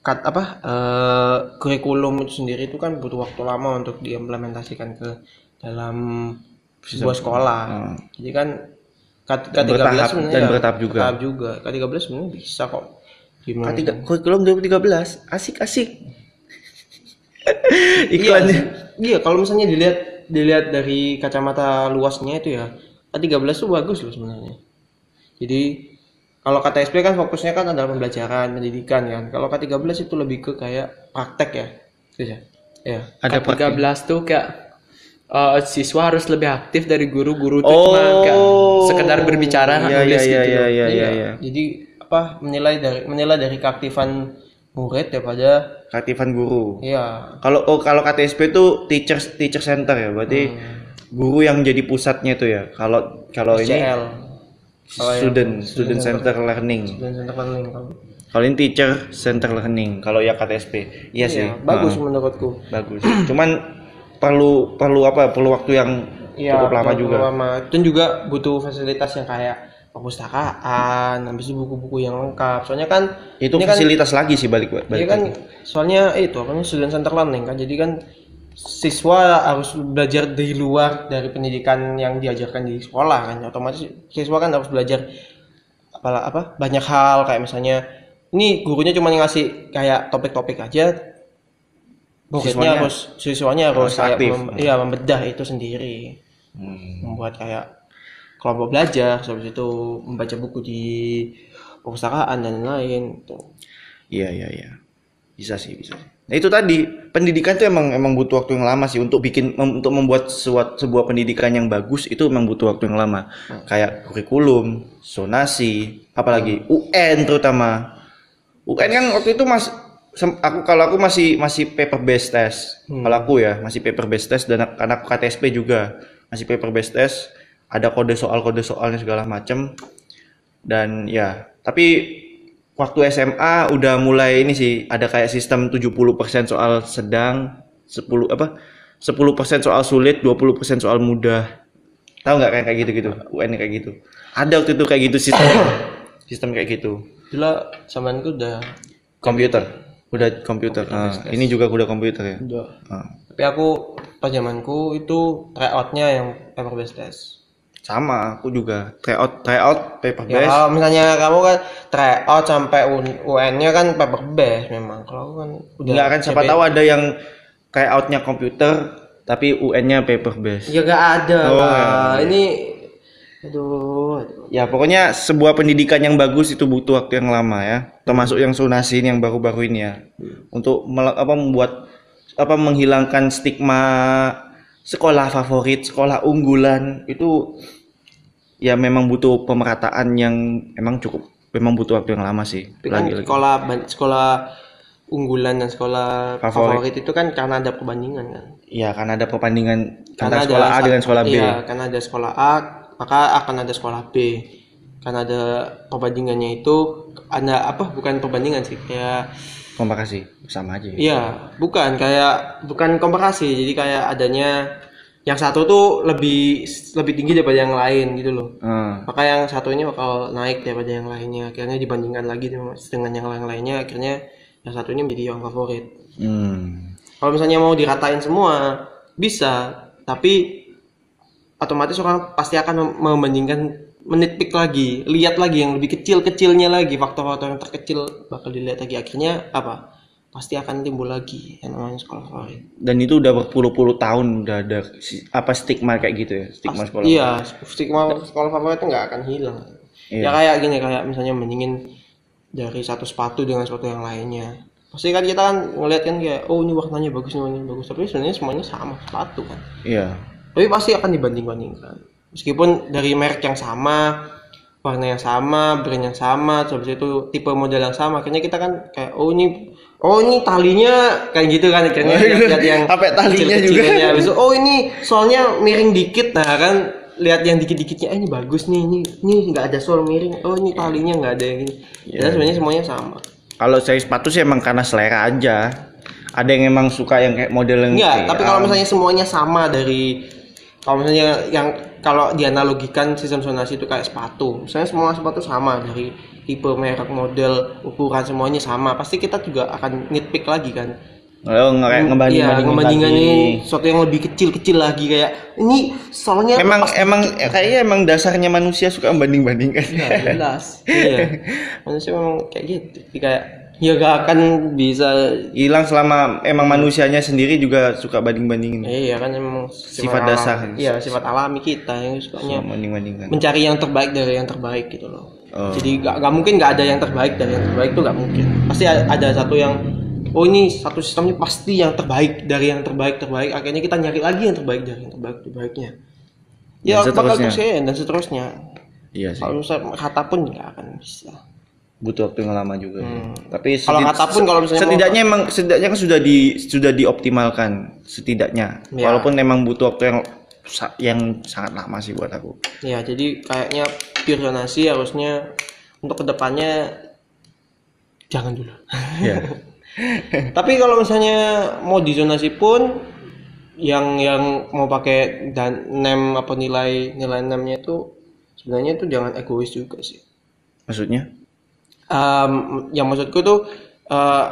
kat apa eh, kurikulum itu sendiri itu kan butuh waktu lama untuk diimplementasikan ke dalam sebuah sekolah. Hmm. Jadi kan K- K13 Bertahap, sebenarnya dan ya, bertahap juga. bertahap juga. K13 sebenarnya bisa kok. Gimana? K3 kurikulum 2013. Asik-asik. Iya, Iklannya. sih. iya kalau misalnya dilihat dilihat dari kacamata luasnya itu ya K13 itu bagus loh sebenarnya. Jadi kalau KTSP kan fokusnya kan adalah pembelajaran, pendidikan kan. Kalau K13 itu lebih ke kayak praktek ya. Gitu ya. Ya. Ada K13 tuh kayak eh, siswa harus lebih aktif dari guru-guru tuh cuma kayak sekedar berbicara Iya, nulis iya, gitu iya, loh. iya, iya, iya. Jadi apa menilai dari menilai dari keaktifan murid daripada Keaktifan guru. ya Kalau oh, kalau KTSP itu teacher teacher center ya, berarti guru yang jadi pusatnya itu ya. Kalau kalau ini Kalau yang student student center learning. student center learning kalau ini teacher center learning. Kalau ya KTSP, iya sih, Iya, bagus menurutku. bagus. Cuman perlu perlu apa? Perlu waktu yang Iya, cukup lama juga. lama. Dan juga butuh fasilitas yang kayak perpustakaan, habis itu buku-buku yang lengkap. Soalnya kan Itu kan fasilitas lagi sih balik Iya balik. kan soalnya itu apa student center learning kan. Jadi kan siswa harus belajar di luar dari pendidikan yang diajarkan di sekolah kan. Otomatis siswa kan harus belajar apa apa banyak hal kayak misalnya ini gurunya cuma ngasih kayak topik-topik aja. Siswanya harus siswanya harus, harus kayak aktif. mem- iya membedah itu sendiri. Hmm. Membuat kayak kelompok belajar, habis itu membaca buku di perpustakaan dan lain-lain. Tuh. Iya iya iya. Bisa sih bisa. sih. Nah itu tadi pendidikan itu emang emang butuh waktu yang lama sih untuk bikin mem- untuk membuat sebuah, sebuah pendidikan yang bagus itu emang butuh waktu yang lama. Kayak kurikulum, zonasi, apalagi UN terutama. UN kan waktu itu mas aku kalau aku masih masih paper based test. Kalau aku ya masih paper based test dan ak- karena aku KTSP juga masih paper based test. Ada kode soal kode soalnya segala macem dan ya tapi waktu SMA udah mulai ini sih ada kayak sistem 70% soal sedang 10 apa 10% soal sulit 20% soal mudah. Tahu nggak kayak kayak gitu gitu UN kayak gitu? Ada waktu itu kayak gitu sistem. Sistem kayak gitu. Dulu zamanku udah komputer. Udah komputer. Ah, ini juga udah komputer ya? Udah. Ah. Tapi aku pas zamanku itu tryoutnya yang paper based test. Sama aku juga tryout tryout paper Ya based kalau misalnya kamu kan tryout sampai UN-nya kan paper based memang. Kalau aku kan udah nggak kan siapa tahu ada yang tryoutnya komputer tapi UN-nya paper based Ya gak ada Oh, lah. Ini aduh, aduh. Ya pokoknya sebuah pendidikan yang bagus itu butuh waktu yang lama ya. Termasuk yang sunasi ini yang baru-baru ini ya. Untuk mel- apa membuat apa menghilangkan stigma sekolah favorit, sekolah unggulan itu ya memang butuh pemerataan yang emang cukup memang butuh waktu yang lama sih. Tapi kan Lagi-lagi. sekolah sekolah unggulan dan sekolah Favorit. favorit. itu kan karena ada perbandingan kan. Ya karena ada perbandingan Karena antara sekolah A dengan sekolah B. Iya, karena ada sekolah A, maka akan ada sekolah B. Karena ada perbandingannya itu ada apa? Bukan perbandingan sih, kayak Komparasi sama aja. ya. iya, bukan kayak bukan komparasi. Jadi kayak adanya yang satu tuh lebih lebih tinggi daripada yang lain gitu loh. Hmm. Maka yang satu ini bakal naik daripada yang lainnya. Akhirnya dibandingkan lagi dengan yang lain-lainnya, akhirnya yang satu ini menjadi yang favorit. Hmm. Kalau misalnya mau diratain semua, bisa, tapi otomatis orang pasti akan mem- membandingkan menitpik lagi lihat lagi yang lebih kecil kecilnya lagi faktor-faktor yang terkecil bakal dilihat lagi. Akhirnya apa? Pasti akan timbul lagi yang namanya sekolah favorit. Dan itu udah berpuluh-puluh tahun udah ada apa stigma kayak gitu ya, stigma sekolah. iya stigma sekolah favorit itu nggak akan hilang. Iya. ya kayak gini kayak misalnya mendingin dari satu sepatu dengan sepatu yang lainnya. Pasti kan kita kan ngeliat kan kayak oh ini warnanya bagus ini warnanya bagus. Tapi sebenarnya semuanya sama sepatu kan. Iya. tapi pasti akan dibanding-bandingkan meskipun dari merek yang sama warna yang sama brand yang sama terus itu tipe model yang sama akhirnya kita kan kayak oh ini oh ini talinya kayak gitu kan akhirnya lihat, lihat yang Sampai talinya kecil-kecilannya. juga. habis oh ini soalnya miring dikit nah kan lihat yang dikit-dikitnya eh, ini bagus nih ini ini nggak ada sol miring oh ini talinya nggak ada yang ini Iya, Dan sebenarnya semuanya sama Kalau saya sepatu sih emang karena selera aja. Ada yang emang suka yang kayak model yang Enggak, tapi kalau ah, misalnya semuanya sama dari kalau misalnya yang kalau dianalogikan sistem zonasi itu kayak sepatu, misalnya semua sepatu sama dari tipe merek model ukuran semuanya sama, pasti kita juga akan nitpick lagi kan. oh, nge- ngebanding Iya, sesuatu yang lebih kecil-kecil lagi kayak ini soalnya Emang emang kayaknya emang dasarnya manusia suka membanding-bandingkan. Ya, jelas. iya. Manusia memang kayak gitu. Kayak ya gak akan bisa Hilang selama emang manusianya sendiri juga suka banding-bandingin. Iya kan emang Sifat alam- dasar. Iya, sifat alami kita yang sukanya Suka banding-bandingkan. mencari yang terbaik dari yang terbaik gitu loh. Oh. Jadi gak, gak mungkin gak ada yang terbaik dari yang terbaik tuh gak mungkin. Pasti ada satu yang oh ini satu sistem ini pasti yang terbaik dari yang terbaik terbaik. Akhirnya kita nyari lagi yang terbaik dari yang terbaik terbaiknya. Ya Dan bakal terus ya, dan seterusnya. Iya sih. Kalau kata pun nggak akan bisa. Butuh waktu yang lama juga. Hmm. Tapi Kalau kata pun kalau misalnya mau- setidaknya emang setidaknya kan sudah di sudah dioptimalkan setidaknya. Ya. Walaupun emang butuh waktu yang yang sangat lama sih buat aku. Ya jadi kayaknya pure zonasi harusnya untuk ke depannya jangan dulu. Ya. Tapi kalau misalnya mau di zonasi pun yang yang mau pakai dan nem apa nilai nilai nemnya itu sebenarnya itu jangan egois juga sih. Maksudnya? Em, yang maksudku tuh eh,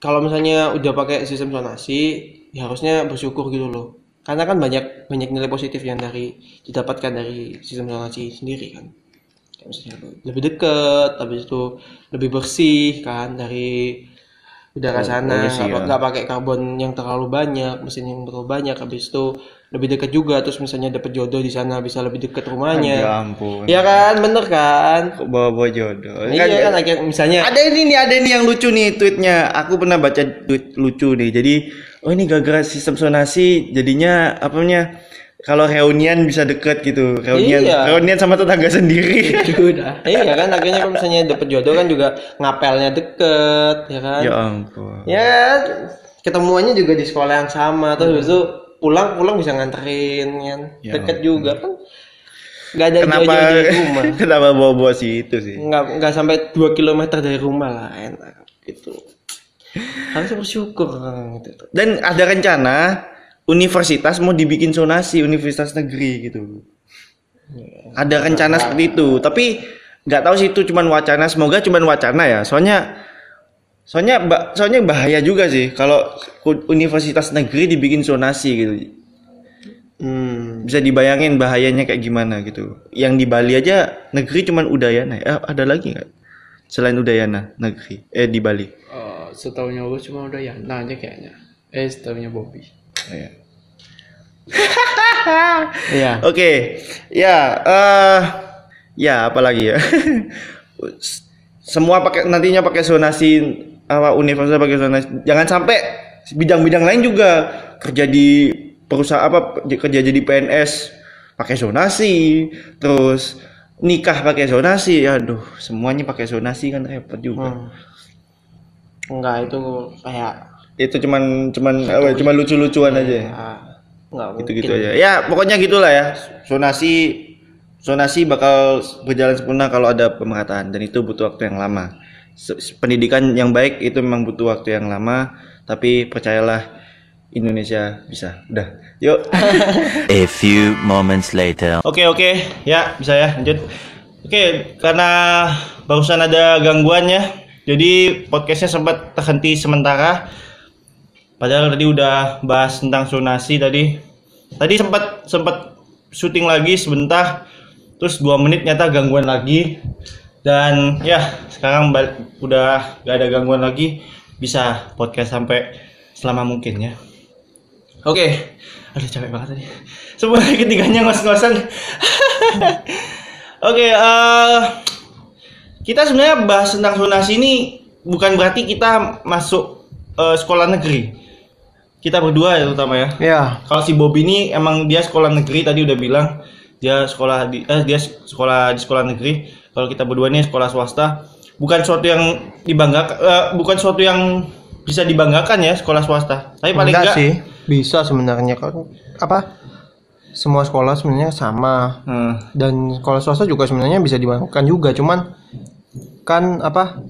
kalau misalnya udah pakai sistem zonasi ya harusnya bersyukur gitu loh. Karena kan banyak banyak nilai positif yang dari didapatkan dari sistem zonasi sendiri kan. Misalnya lebih dekat, habis itu lebih bersih kan dari udara Oh, sana, sih, nggak ya. pakai karbon yang terlalu banyak, mesin yang terlalu banyak, habis itu lebih dekat juga, terus misalnya dapat jodoh di sana bisa lebih dekat Ya rumahnya. ampun. Ya kan, bener kan? Kok bawa-bawa jodoh? Iya kan, akhirnya misalnya Ada ini nih, ada ini yang lucu nih tweetnya. Aku pernah baca tweet lucu nih. Jadi, oh ini gara-gara sistem sonasi, jadinya apa namanya? Kalau reunian bisa deket gitu. Reunian, Iya. reunian sama tetangga sendiri. Udah. iya kan akhirnya kalau misalnya dapat jodoh kan juga ngapelnya deket ya kan ya ampun. ya ketemuannya juga di sekolah yang sama terus habis itu pulang pulang bisa nganterin kan Ya deket juga kan nggak ada Kenapa jauh-jauh dari rumah kenapa bawa-bawa sih itu sih? nggak nggak sampai 2 km dari rumah lah enak gitu harusnya bersyukur gitu Dan ada rencana universitas mau dibikin sonasi universitas negeri gitu. Ada rencana seperti itu, tapi nggak tahu sih itu cuman wacana. Semoga cuman wacana ya. Soalnya soalnya soalnya bahaya juga sih kalau universitas negeri dibikin sonasi gitu. hmm. Bisa dibayangin bahayanya kayak gimana gitu. Yang di Bali aja negeri cuman Udayana. Eh, ada lagi nggak? Selain Udayana negeri eh di Bali. Eh, setahunya gue cuma udah ya, nah aja kayaknya. Eh, setahunya Bobby. Iya. iya Oke, ya, eh, ya apalagi ya. Semua pakai nantinya pakai zonasi apa universitas pakai zonasi. Jangan sampai bidang-bidang lain juga kerja di perusahaan apa kerja jadi PNS pakai zonasi, terus nikah pakai zonasi. Aduh, semuanya pakai zonasi kan repot juga. hmm. enggak itu kayak Itu cuman cuman apa, cuman lucu-lucuan aja. ya. ya, nggak mungkin gitu-gitu aja. Ya, pokoknya gitulah ya. Zonasi zonasi bakal berjalan sempurna kalau ada pemerataan dan itu butuh waktu yang lama. Pendidikan yang baik itu memang butuh waktu yang lama, tapi percayalah Indonesia bisa. Udah. Yuk. A few moments later. Oke, oke. Ya, bisa ya. Lanjut. Oke, karena barusan ada gangguan ya. Jadi podcastnya sempat terhenti sementara. Padahal tadi udah bahas tentang zonasi tadi. Tadi sempat sempat syuting lagi sebentar. terus dua menit nyata gangguan lagi. Dan ya sekarang udah gak ada gangguan lagi bisa podcast sampai selama mungkin ya. Oke. Aduh capek banget tadi. Semua ketiganya ngos-ngosan. Oke eh, kita sebenarnya bahas tentang zonasi ini bukan berarti kita masuk eh, sekolah negeri kita berdua ya terutama ya Ya, kalau si Bob ini emang dia sekolah negeri tadi udah bilang dia sekolah di eh dia sekolah di sekolah negeri. Kalau kita berdua ini sekolah swasta. Bukan suatu yang dibanggakan eh, bukan suatu yang bisa dibanggakan ya sekolah swasta. Tapi paling enggak enggak sih. Bisa sebenarnya kan apa? Semua sekolah sebenarnya sama Hmm, dan sekolah swasta juga sebenarnya bisa dibanggakan juga, cuman kan apa?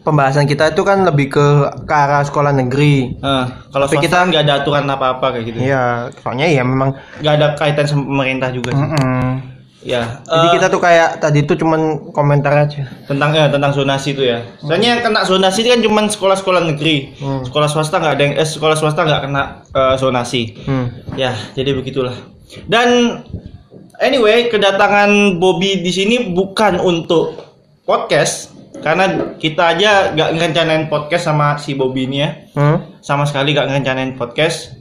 Pembahasan kita itu kan lebih ke ke arah sekolah negeri. eh, kalau Tapi swasta kita- nggak ada aturan apa-apa kayak gitu. Iya, soalnya ya memang Nggak ada kaitan sama pemerintah juga sih. Mm-mm. Ya. Jadi eh, kita tuh kayak tadi tuh cuman komentar aja. tentang ya tentang zonasi itu ya. Soalnya yang kena zonasi itu kan cuma sekolah-sekolah negeri. Hmm. Sekolah swasta nggak ada yang eh, sekolah swasta nggak kena eh, zonasi. Hmm. Ya, jadi begitulah. Dan anyway, kedatangan Bobby di sini bukan untuk podcast karena kita aja nggak ngerencanain podcast sama si Bobby ini ya. Hmm? Sama sekali nggak ngerencanain podcast.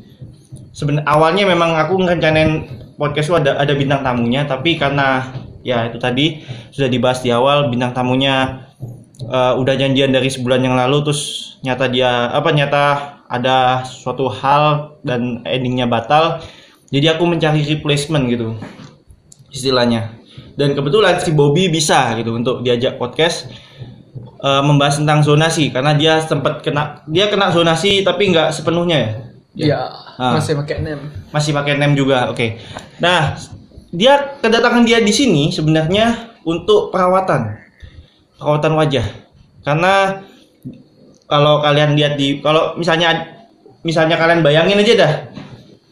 Sebenarnya awalnya memang aku ngerencanain podcast itu ada ada bintang tamunya, tapi karena ya itu tadi sudah dibahas di awal bintang tamunya eh, udah janjian dari sebulan yang lalu terus nyata dia apa nyata ada suatu hal dan endingnya batal jadi aku mencari replacement gitu istilahnya dan kebetulan si Bobby bisa gitu untuk diajak podcast eh, membahas tentang zonasi karena dia sempat kena dia kena zonasi tapi nggak sepenuhnya ya? Ya, Ah. masih pakai nem. masih pakai nem juga oke. Nah dia kedatangan dia di sini sebenarnya untuk perawatan. Perawatan wajah. Karena kalau kalian lihat di kalau misalnya misalnya kalian bayangin aja dah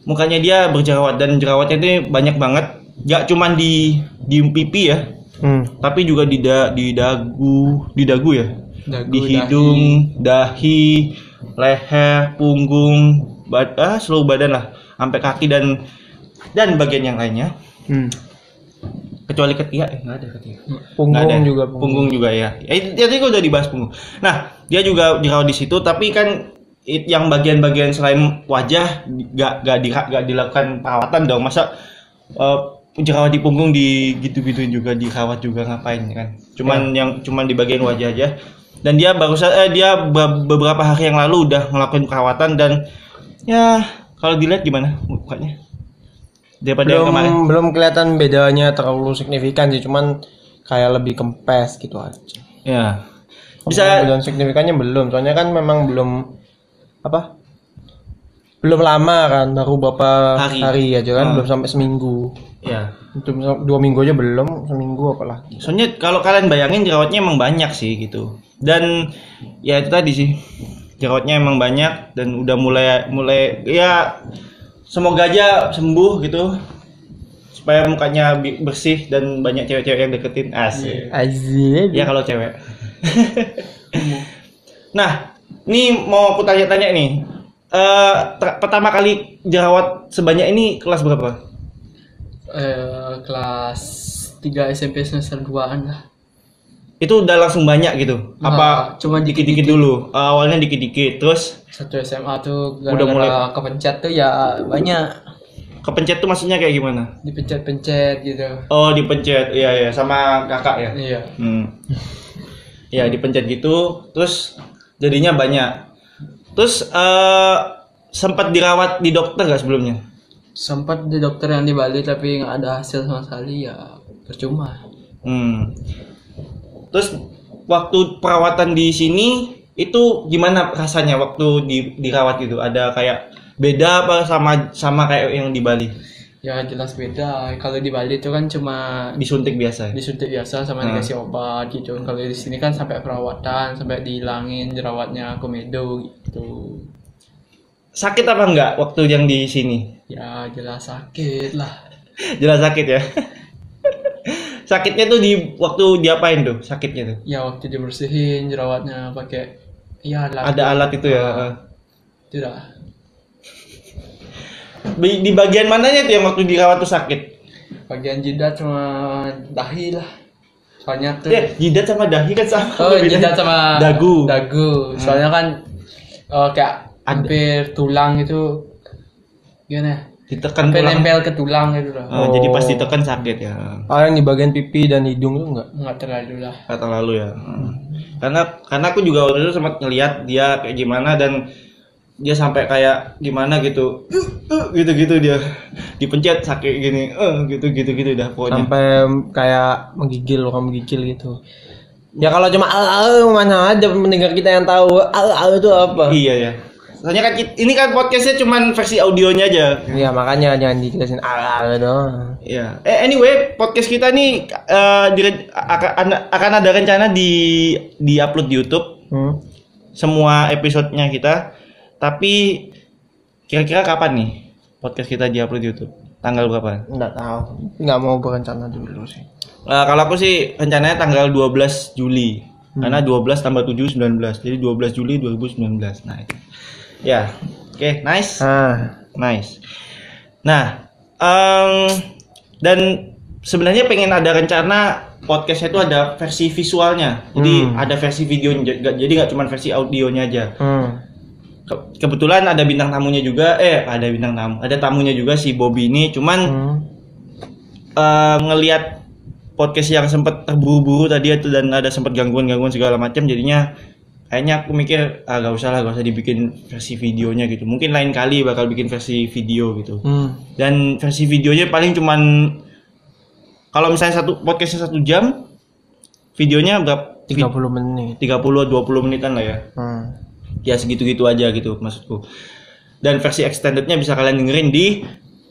mukanya dia berjerawat dan jerawatnya ini banyak banget. Nggak cuman di di pipi ya Hmm. tapi juga di da, di dagu di dagu ya Dagu, di hidung dahi, leher punggung bad, ah, seluruh badan lah sampai kaki dan dan bagian yang lainnya Hmm. kecuali ketiak eh nggak ada ketiak Punggung ada. juga punggung. juga ya ya itu- tadi kok udah dibahas punggung nah dia juga dirawat di situ tapi kan it- yang bagian-bagian selain wajah nggak nggak di, nggak dilakukan perawatan dong masa eh, jerawat di punggung di gitu-gituin juga dirawat juga ngapain kan? Cuman yang cuman di bagian wajah aja. Dan dia baru eh, dia be- beberapa hari yang lalu udah ngelakuin perawatan dan ya kalau dilihat gimana mukanya? Daripada yang belum kemarin? belum kelihatan bedanya terlalu signifikan sih cuman kayak lebih kempes gitu aja. Ya. Bisa bedaan signifikannya belum soalnya kan memang belum apa? Belum lama kan baru beberapa Hari. hari, aja kan Hmm. belum sampai seminggu ya itu dua minggu aja belum seminggu apalagi Soalnya kalau kalian bayangin jerawatnya emang banyak sih gitu. Dan ya itu tadi sih. Jerawatnya emang banyak dan udah mulai mulai ya semoga aja sembuh gitu. Supaya mukanya bersih dan banyak cewek-cewek yang deketin asik. Azir Ya kalau cewek. nah, ini mau aku tanya-tanya nih. Ter- pertama kali jerawat sebanyak ini kelas berapa? Eh, kelas 3 SMP semester 2-an lah. Itu udah langsung banyak gitu. Apa Nah, cuma dikit-dikit dulu? Eh, awalnya dikit-dikit, terus Satu SMA tuh Udah gara-gara mulai- kepencet tuh ya banyak kepencet tuh maksudnya kayak gimana? dipencet-pencet gitu. Oh dipencet, iya iya sama kakak ya. Iya. Hmm. Ya dipencet gitu, terus jadinya banyak. Terus eh sempat dirawat di dokter gak sebelumnya? Sempat di dokter yang di Bali tapi nggak ada hasil sama sekali ya percuma. Hmm. Terus waktu perawatan di sini itu gimana rasanya waktu di, dirawat gitu? Ada kayak beda apa sama sama kayak yang di Bali? Ya jelas beda. Kalau di Bali itu kan cuma Disuntik biasa. ya? disuntik biasa sama Hmm. dikasih obat gitu. Kalau di sini kan sampai perawatan, sampai dihilangin jerawatnya komedo gitu. Sakit apa enggak waktu yang di sini? Ya jelas sakit lah. Jelas sakit ya. Sakitnya tuh di waktu diapain tuh? Sakitnya tuh. Ya waktu dibersihin jerawatnya pakai ya alat. Ada alat itu ya. Ah, Tidak. Di, di bagian mananya tuh yang waktu dirawat tuh sakit? bagian jidat sama dahi lah soalnya tuh Ya, jidat sama dahi kan sama. oh bedanya. jidat sama dagu. dagu soalnya kan eh, kayak hampir tulang itu gimana Ditekan hampir tulang. nempel ke tulang gitu loh Oh, Jadi pas ditekan sakit ya. Oh, yang di bagian pipi dan hidung tuh enggak? nggak terlalu lah Kata lalu ya. Hmm. Karena karena aku juga waktu itu sempat ngeliat dia kayak gimana dan dia sampai kayak gimana gitu gitu-gitu dia dipencet sakit gini eh gitu gitu gitu dah pokoknya Sampai kayak menggigil, orang menggigil gitu. Ya kalau cuma al al mana ada pendengar kita yang tahu al al itu apa? iya ya soalnya kan ini kan podcastnya cuman versi audionya aja Iya makanya jangan dijelasin al al doang. Iya. Eh anyway, podcast kita nih eh, dire- akan akan ada rencana di di upload di YouTube Hmm. semua episodenya kita. Tapi kira-kira kapan nih podcast kita di upload di YouTube? Tanggal berapa? Enggak tahu. Enggak mau berencana dulu sih. Eh, kalau aku sih rencananya tanggal 12 Juli. Karena 12 tambah 7 19. Jadi 12 Juli 2019. Nah, itu. Ya. Oke, nice. Ah, Nice. Nah, em, dan sebenarnya pengen ada rencana podcastnya itu ada versi visualnya. Jadi Hmm. ada versi videonya, j- jadi nggak cuma versi audionya aja. hmm. Ke- kebetulan ada bintang tamunya juga, eh ada bintang tamu, ada tamunya juga si Bobby ini. Cuman Hmm. eh, ngelihat podcast yang sempat terburu-buru tadi itu dan ada sempat gangguan-gangguan segala macam, jadinya kayaknya aku mikir ah gak usah lah, gak usah dibikin versi videonya gitu. Mungkin lain kali bakal bikin versi video gitu. Hmm. dan versi videonya paling cuman kalau misalnya satu podcastnya satu jam videonya berapa 30 menit. 30 20 menitan lah ya Hmm. ya segitu-gitu aja gitu maksudku dan versi extendednya bisa kalian dengerin di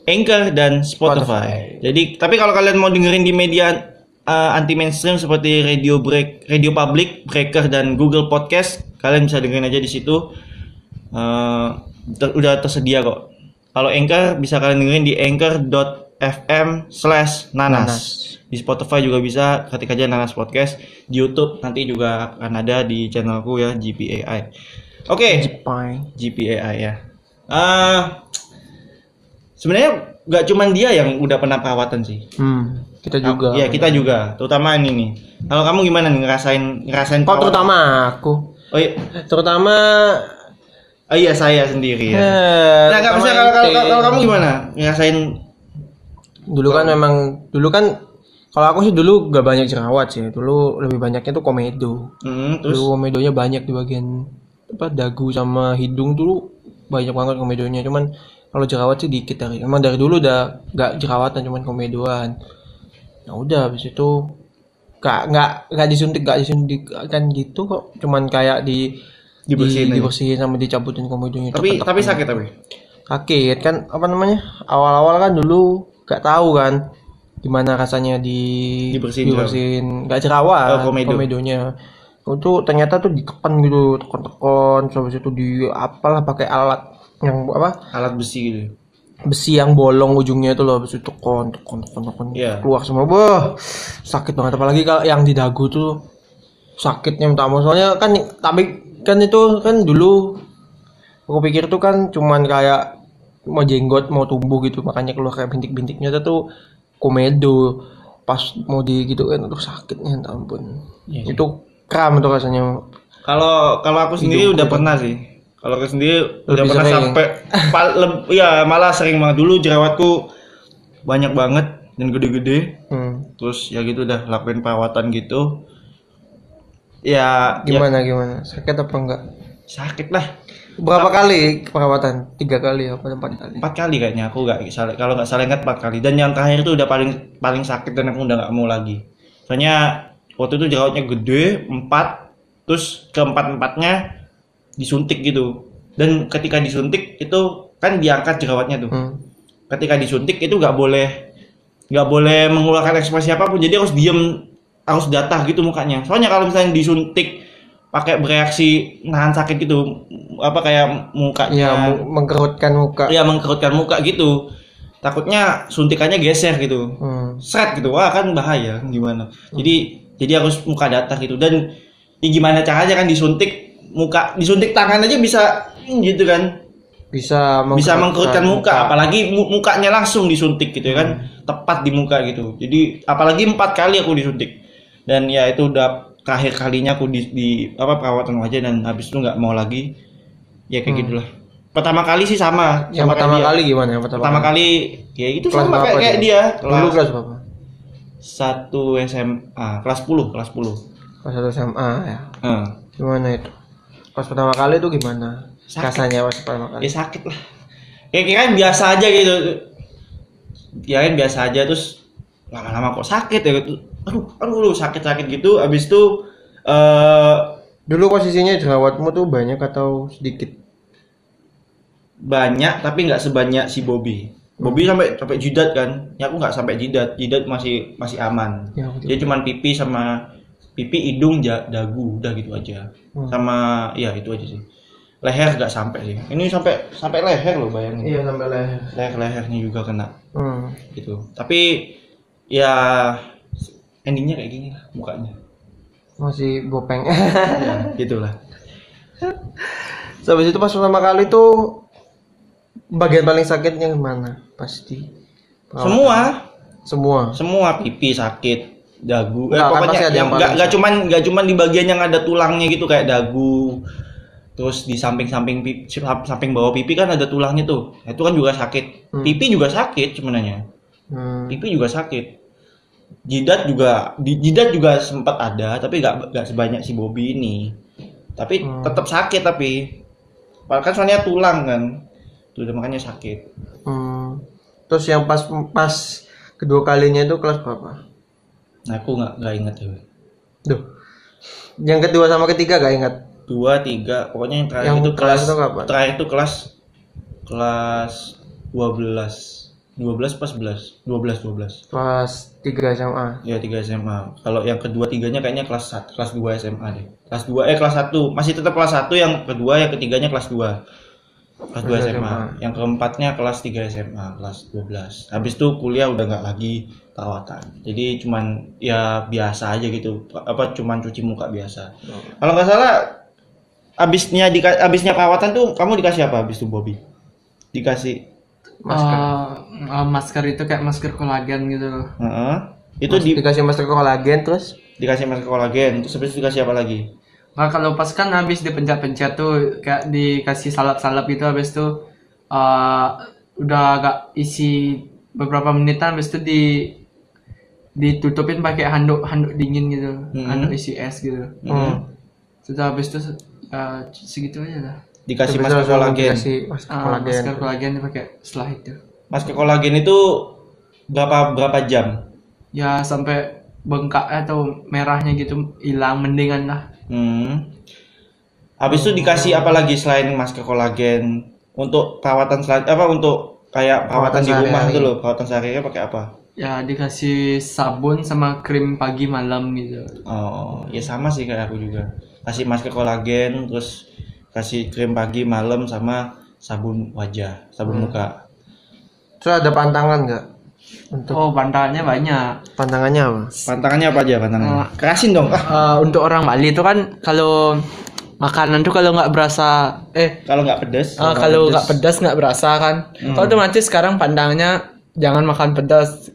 Anchor dan Spotify. Jadi tapi kalau kalian mau dengerin di media anti mainstream seperti Radio Break, Radio Public, Breaker dan Google Podcast, kalian bisa dengerin aja di situ. Eh, ter- udah tersedia kok. Kalau Anchor bisa kalian dengerin di anchor.fm slash nanas. Di Spotify juga bisa ketik aja nanas podcast. Di YouTube nanti juga akan ada di channelku ya GPAI. Oke. Pai. GPAI ya. Eh sebenarnya nggak cuman dia yang udah pernah perawatan sih. Hmm. Kita juga. Iya kita juga, terutama ini nih. Kalau kamu gimana nih ngerasain ngerasain Kok terutama aku. Oh iya, Terutama oh iya saya sendiri ya. eh, Nah nggak bisa kalau, kalau, ente. kalau, kalau kamu gimana ngerasain? Dulu kan memang dulu kan kalau aku sih dulu gak banyak jerawat sih. Dulu lebih banyaknya tuh komedo. Hmm, terus Dulu komedonya banyak di bagian apa dagu sama hidung dulu banyak banget komedonya. Cuman kalau jerawat sih dikit dari. Emang dari dulu udah gak jerawatan cuman komedoan. Ya udah habis itu gak nggak nggak disuntik gak disuntik kan gitu kok. Cuman kayak di Dibersihin di, dibersihin sama dicabutin komedonya. tapi tapi sakit tapi. sakit kan apa namanya awal-awal kan dulu gak tahu kan gimana rasanya di Dibersihin dibersihin gak jerawat Oh, komedo. komedonya itu ternyata tuh ditekan gitu tekan-tekan terus itu di apalah pakai alat yang apa Alat besi gitu. Besi yang bolong ujungnya itu loh habis itu tekan tekan tekan tekan Iya. keluar semua. Wah, sakit banget. Apalagi kalau yang di dagu tuh sakitnya minta ampun. Soalnya kan tapi kan itu kan dulu aku pikir tuh kan cuman kayak mau jenggot mau tumbuh gitu. Makanya keluar kayak bintik-bintiknya itu tuh komedo. Pas mau di gitu kan aduh sakitnya minta ampun. Iya, itu kram tuh rasanya. Kalau kalau aku sendiri udah pernah sih. Kalau aku sendiri udah Lebih pernah sering. sampai pal- leb- ya malah sering banget dulu jerawatku banyak banget dan gede-gede. hmm. Terus ya gitu udah lakuin perawatan gitu. Ya, ya gimana gimana sakit apa enggak sakit lah. berapa kali perawatan tiga kali apa empat kali Empat kali kayaknya aku nggak salah kalau nggak salah ingat empat kali. Dan yang terakhir itu udah paling paling sakit dan aku udah nggak mau lagi. Soalnya waktu itu jerawatnya gede empat, terus keempat empatnya disuntik gitu. Dan ketika disuntik itu kan diangkat jerawatnya tuh. hmm. ketika disuntik itu nggak boleh nggak boleh mengeluarkan ekspresi apa pun. Jadi harus diem harus datar gitu mukanya. Soalnya kalau misalnya disuntik pakai bereaksi nahan sakit gitu apa kayak ya mukanya meng- mengkerutkan muka. Ya mengkerutkan muka gitu. Takutnya suntikannya geser gitu. Hmm. seret gitu. Wah kan bahaya gimana? Jadi jadi harus muka datar gitu. Dan ya gimana caranya kan disuntik muka disuntik tangan aja bisa gitu kan. Bisa bisa mengkerutkan mengkerutkan muka, apalagi mu- mukanya langsung disuntik gitu ya kan. Tepat di muka gitu. Jadi apalagi empat kali aku disuntik. Dan ya itu udah terakhir kalinya aku di, di apa perawatan wajah dan habis itu nggak mau lagi. Ya kayak gitulah. Pertama kali sih sama. Yang sama pertama kayak dia. kali gimana? Yang pertama, pertama kali? ya itu Kelas sama kayak, kayak itu? dia. Dulu kelas kelas berapa? satu SMA kelas 10 kelas 10 kelas satu SMA ya. Heeh. gimana itu pas pertama kali itu gimana? Sakit. rasanya pas pertama kali. Ya sakit lah. Ya kira biasa aja gitu. Ya kan biasa aja terus lama-lama kok sakit ya gitu. aduh aduh sakit-sakit gitu. Abis itu eh dulu posisinya jerawatmu tuh banyak atau sedikit? Banyak tapi nggak sebanyak si Bobby. Bobby sampai sampai jidat kan. Ya aku nggak sampai jidat. Jidat masih masih aman. Ya, betul. dia cuman pipi sama pipi hidung dagu udah gitu aja. Hmm. sama ya itu aja sih. Leher nggak sampai sih. Ini sampai sampai leher loh bayangin. Iya sampai leher. Leher lehernya juga kena. Hmm. gitu. Tapi ya endingnya kayak gini lah mukanya. Masih bopeng. Ya, gitulah. So, habis itu pas pertama kali tuh bagian paling sakitnya gimana? Pasti. Semua. Semua? Semua pipi sakit dagu. Eh, kan pokoknya ada yang nggak nggak cuman nggak cuman di bagian yang ada tulangnya gitu kayak dagu terus di samping-samping pipi, samping bawah pipi kan ada tulangnya tuh. Nah, itu kan juga sakit. Hmm. pipi juga sakit sebenarnya. Hmm. pipi juga sakit. Jidat juga di jidat juga sempat ada tapi nggak nggak sebanyak si Bobby ini. Tapi Hmm. tetap sakit tapi kan soalnya tulang kan. Tuh makanya sakit. Hmm. terus yang pas pas kedua kalinya itu kelas berapa nah aku nggak nggak inget ya Duh. yang kedua sama ketiga gak ingat? Dua tiga. Pokoknya yang terakhir Yang itu kelas itu kapan? terakhir itu kelas kelas 12 12 pas 11 12 12 kelas 3 SMA ya 3 SMA kalau yang kedua tiganya kayaknya kelas 1 kelas 2 SMA deh. Kelas 2 eh kelas 1 masih tetap kelas 1 yang kedua yang ketiganya kelas 2 kelas 2 Kelas SMA. SMA. yang keempatnya kelas 3 SMA kelas 12 habis itu kuliah udah nggak lagi perawatan. Jadi cuman ya biasa aja gitu. Apa cuman cuci muka biasa. Kalau nggak salah abisnya di abisnya perawatan tuh kamu dikasih apa abis itu Bobby? Dikasih masker. Eh, eh, masker itu kayak masker kolagen gitu. Loh. Heeh. itu di, dikasih masker kolagen terus? Dikasih masker kolagen. Terus habis itu dikasih apa lagi Nah, kalau pas kan habis dipencet-pencet tuh kayak dikasih salap-salap gitu habis itu eh, udah agak isi beberapa menitan habis itu di ditutupin pakai handuk handuk dingin gitu. Hmm. handuk isi es gitu. Hmm. sudah habis itu eh, segitu aja lah dikasih masker kolagen dikasih masker Ah, kolagen masker kolagen dipakai setelah itu. Masker kolagen itu berapa berapa jam? Ya sampai bengkak atau merahnya gitu hilang mendingan lah Hmm. Habis itu dikasih apa lagi selain masker kolagen untuk perawatan selan apa untuk kayak perawatan Perawatan di rumah itu loh, perawatan sehari-hari pakai apa? ya dikasih sabun sama krim pagi malam gitu Oh, ya sama sih kayak aku juga. Kasih masker kolagen, terus kasih krim pagi, malam sama sabun wajah, sabun muka. terus ada pantangan nggak untuk oh pantangannya banyak. Pantangannya apa? Pantangannya apa aja pantangannya? Kerasin dong. Eh, untuk orang Bali itu kan kalau makanan tuh kalau nggak berasa eh kalau nggak pedes. eh, kalau nggak pedas nggak berasa kan. Kalau otomatis sekarang pandangnya jangan makan pedas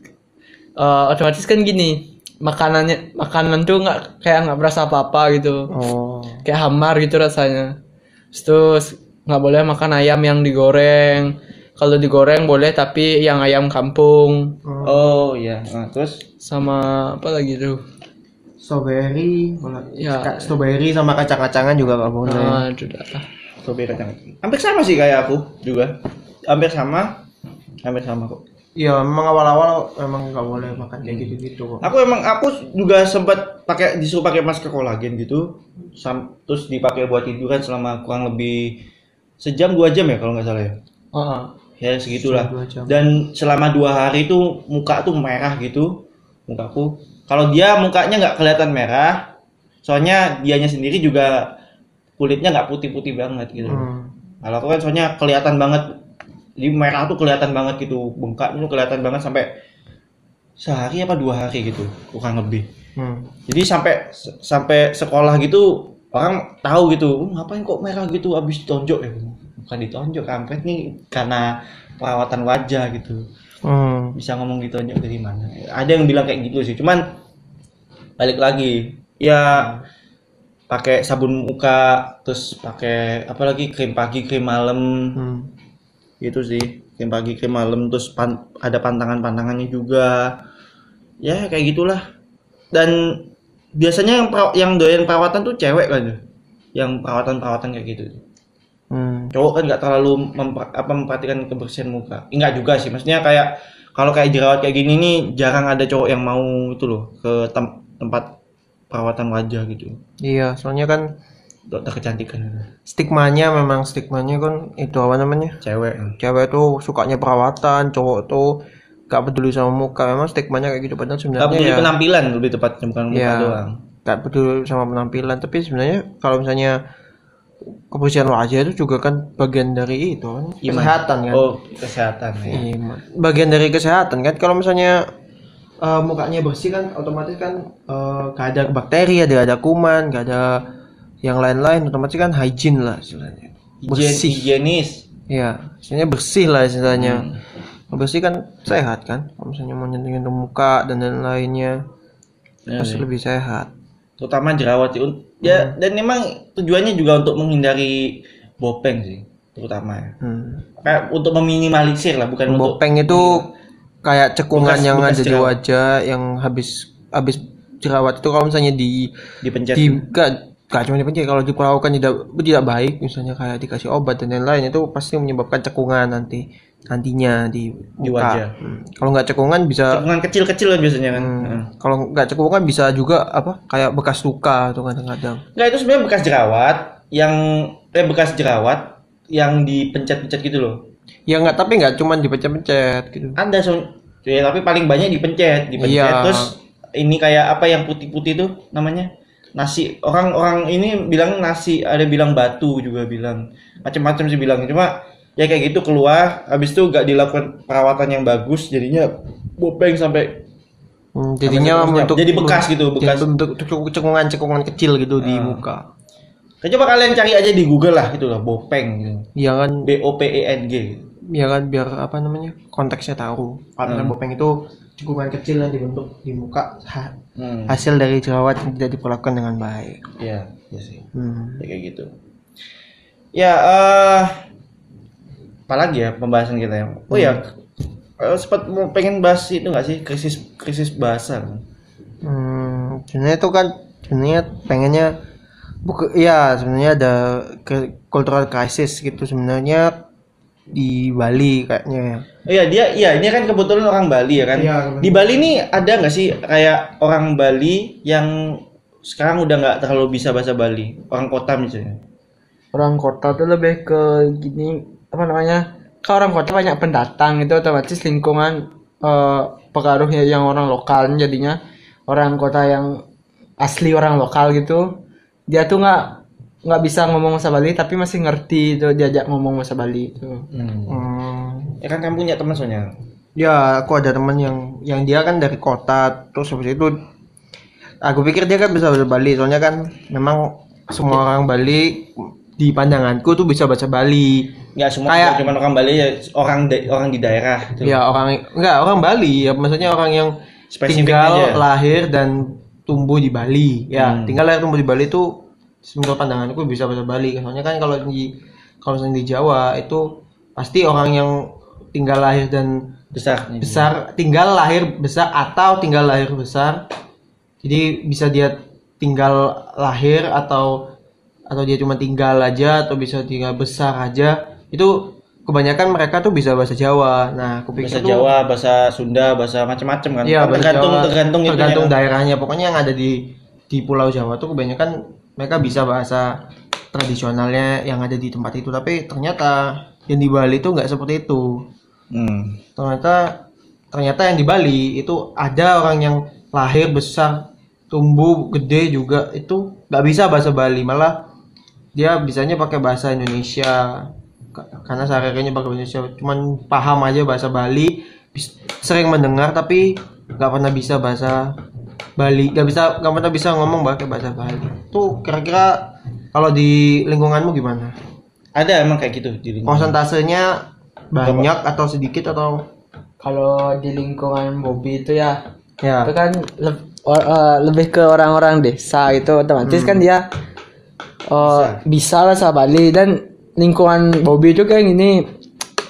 Eh, otomatis kan gini makanannya makanan tuh nggak kayak nggak berasa apa apa gitu. Oh. Kayak hamar gitu rasanya. Terus nggak boleh makan ayam yang digoreng kalau digoreng boleh tapi yang ayam kampung Oh iya. Nah, terus sama apa lagi tuh strawberry ya strawberry sama kacang-kacangan juga nggak boleh ah, itu dah. sobe kacang. Hampir sama sih kayak aku juga. Hampir sama. Hampir sama kok. iya memang awal-awal memang nggak boleh makan kayak gitu-gitu kok Aku emang aku juga sempat pakai disuruh pakai masker kolagen gitu, sam, terus dipakai buat tiduran selama kurang lebih sejam dua jam ya kalau nggak salah ya. Ah, Ya segitulah. Dan selama dua hari itu muka tuh merah gitu, mukaku. Kalau dia mukanya nggak kelihatan merah, soalnya dianya sendiri juga kulitnya nggak putih-putih banget gitu. Hmm. Kalau aku kan soalnya kelihatan banget, jadi merah tuh kelihatan banget gitu, bengkaknya tuh kelihatan banget sampai sehari apa dua hari gitu, kurang lebih. Hmm. Jadi sampai sampai sekolah gitu orang tahu gitu, "Oh, ngapain kok merah gitu abis tonjok ya? Bukan ditonjok kampret nih karena perawatan wajah gitu Hmm. bisa ngomong ditonjok dari mana ada yang bilang kayak gitu sih cuman balik lagi ya pakai sabun muka terus pakai apa lagi krim pagi krim malam Hmm. itu sih krim pagi krim malam terus pan- ada pantangan-pantangannya juga ya kayak gitulah dan biasanya yang yang doyan perawatan tuh cewek kan yang perawatan-perawatan kayak gitu. Cowok kan nggak terlalu memper- apa memperhatikan kebersihan muka enggak juga sih maksudnya kayak kalau kayak jerawat kayak gini nih jarang ada cowok yang mau itu loh ke tem- tempat perawatan wajah gitu Iya, soalnya kan dokter kecantikan stigmanya memang stigmanya kan itu apa namanya? cewek Cewek tuh sukanya perawatan, cowok tuh gak peduli sama muka. Memang stigmanya kayak gitu padahal sebenarnya peduli ya penampilan lebih tepatnya bukan muka Iya. doang gak peduli sama penampilan. Tapi sebenarnya kalau misalnya kebersihan wajah itu juga kan bagian dari itu kan Iman. kesehatan kan. oh kesehatan ya Iya, bagian dari kesehatan kan. Kalau misalnya eh, mukanya bersih kan otomatis kan eh, gak ada bakteri, ada ada kuman, gak ada yang lain-lain, otomatis kan hygiene lah istilahnya. Bersih. higienis Iya, istilahnya bersih lah istilahnya. Hmm. Bersih kan sehat kan. Kalau misalnya mau nyentuh muka dan lain-lainnya Ya pasti sih. lebih sehat. Terutama jerawat ya dan memang tujuannya juga untuk menghindari bopeng sih terutama ya. Hmm. kayak untuk meminimalisir lah bukan untuk Bopeng itu kayak cekungan Bekas- yang bekas ada di jerawat. wajah yang habis habis jerawat itu kalau misalnya di dipencet. di gak, gak cuma dipencet kalau diperlakukan tidak tidak baik misalnya kayak dikasih obat dan lain-lain itu pasti menyebabkan cekungan nanti nantinya di Di muka. wajah. Hmm. Kalau nggak cekungan bisa cekungan kecil-kecil kan biasanya kan Hmm. Heeh. Kalau nggak cekungan bisa juga apa kayak bekas luka tuh kadang-kadang. Nggak itu sebenarnya bekas jerawat yang eh bekas jerawat yang dipencet-pencet gitu loh Ya nggak tapi nggak cuman dipencet-pencet gitu. ada so ya tapi paling banyak dipencet dipencet Iya. terus ini kayak apa yang putih-putih tuh namanya nasi orang-orang ini bilang nasi ada bilang batu juga bilang macam-macam sih bilang cuma ya kayak gitu keluar habis itu gak dilakukan perawatan yang bagus jadinya bopeng sampai Hmm, jadinya seterusnya. bentuk Jadi bekas gitu, bekas. bentuk cekungan-cekungan kecil gitu di Hmm. muka. coba kalian cari aja di Google lah itu lah bopeng gitu. Iya kan, B O P E N G gitu. ya kan biar apa namanya konteksnya tahu. Karena Hmm. bopeng itu cekungan kecil yang dibentuk di muka ha- Hmm. hasil dari jerawat yang tidak diperlakukan dengan baik. Iya, iya sih. Hmm. Ya, kayak gitu. Ya, eh apalagi ya pembahasan kita ya. Oh ya, eh, sempat mau pengen bahas itu nggak sih krisis krisis bahasa? Hmm, sebenarnya itu kan sebenarnya pengennya buku ya sebenarnya ada ke cultural crisis gitu sebenarnya di Bali kayaknya ya. Oh iya dia, iya ini kan kebetulan orang Bali ya kan. Iya, kebetulan. Di Bali nih ada nggak sih kayak orang Bali yang sekarang udah nggak terlalu bisa bahasa Bali, orang kota misalnya. orang kota tuh lebih ke gini apa namanya kalau orang kota banyak pendatang itu otomatis lingkungan eh, pengaruhnya yang orang lokal jadinya orang kota yang asli orang lokal gitu dia tuh nggak nggak bisa ngomong bahasa Bali tapi masih ngerti itu diajak ngomong bahasa Bali itu Hmm. Ya kan kamu punya teman soalnya. Ya, aku ada teman yang yang dia kan dari kota, terus habis itu aku pikir dia kan bisa bahasa Bali, soalnya kan memang semua orang Bali di pandanganku tuh bisa bahasa Bali. Nggak semua Kayak- cuma orang Bali ya orang da- orang di daerah gitu. Ya orang enggak orang Bali, ya maksudnya orang yang Spesifik tinggal aja. lahir dan tumbuh di Bali. Ya, Hmm. tinggal lahir tumbuh di Bali itu menurut pandanganku bisa bahasa Bali. Soalnya kan kalau di kalau misalnya di Jawa itu pasti orang yang tinggal lahir dan besar. besar tinggal lahir besar atau tinggal lahir besar jadi bisa dia tinggal lahir atau atau dia cuma tinggal aja atau bisa tinggal besar aja. Itu kebanyakan mereka tuh bisa bahasa Jawa. Nah aku pikir bahasa tuh Jawa, bahasa Sunda, bahasa macam-macam kan. iya tergantung Jawa, tergantung itunya tergantung kan. daerahnya. Pokoknya yang ada di di Pulau Jawa tuh kebanyakan mereka bisa bahasa tradisionalnya yang ada di tempat itu. Tapi ternyata yang di Bali itu nggak seperti itu. Hmm. ternyata ternyata yang di Bali itu ada orang yang lahir besar tumbuh gede juga. Itu nggak bisa bahasa Bali. Malah dia bisanya pakai bahasa Indonesia. Ka- karena sehari-harinya pakai bahasa Indonesia. Cuman paham aja bahasa Bali. Sering mendengar tapi nggak pernah bisa bahasa Bali. Nggak bisa nggak pernah bisa ngomong pakai bahasa Bali. Tuh kira-kira kalau di lingkunganmu gimana? Ada emang kayak gitu di lingkungan. Konsentrasinya banyak atau sedikit atau? Kalau di lingkungan Bobby itu ya ya? itu kan le- or- eh, lebih ke orang-orang desa itu otomatis kan dia eh, bisa. bahasa Bali. Dan lingkungan Bobby itu kayak gini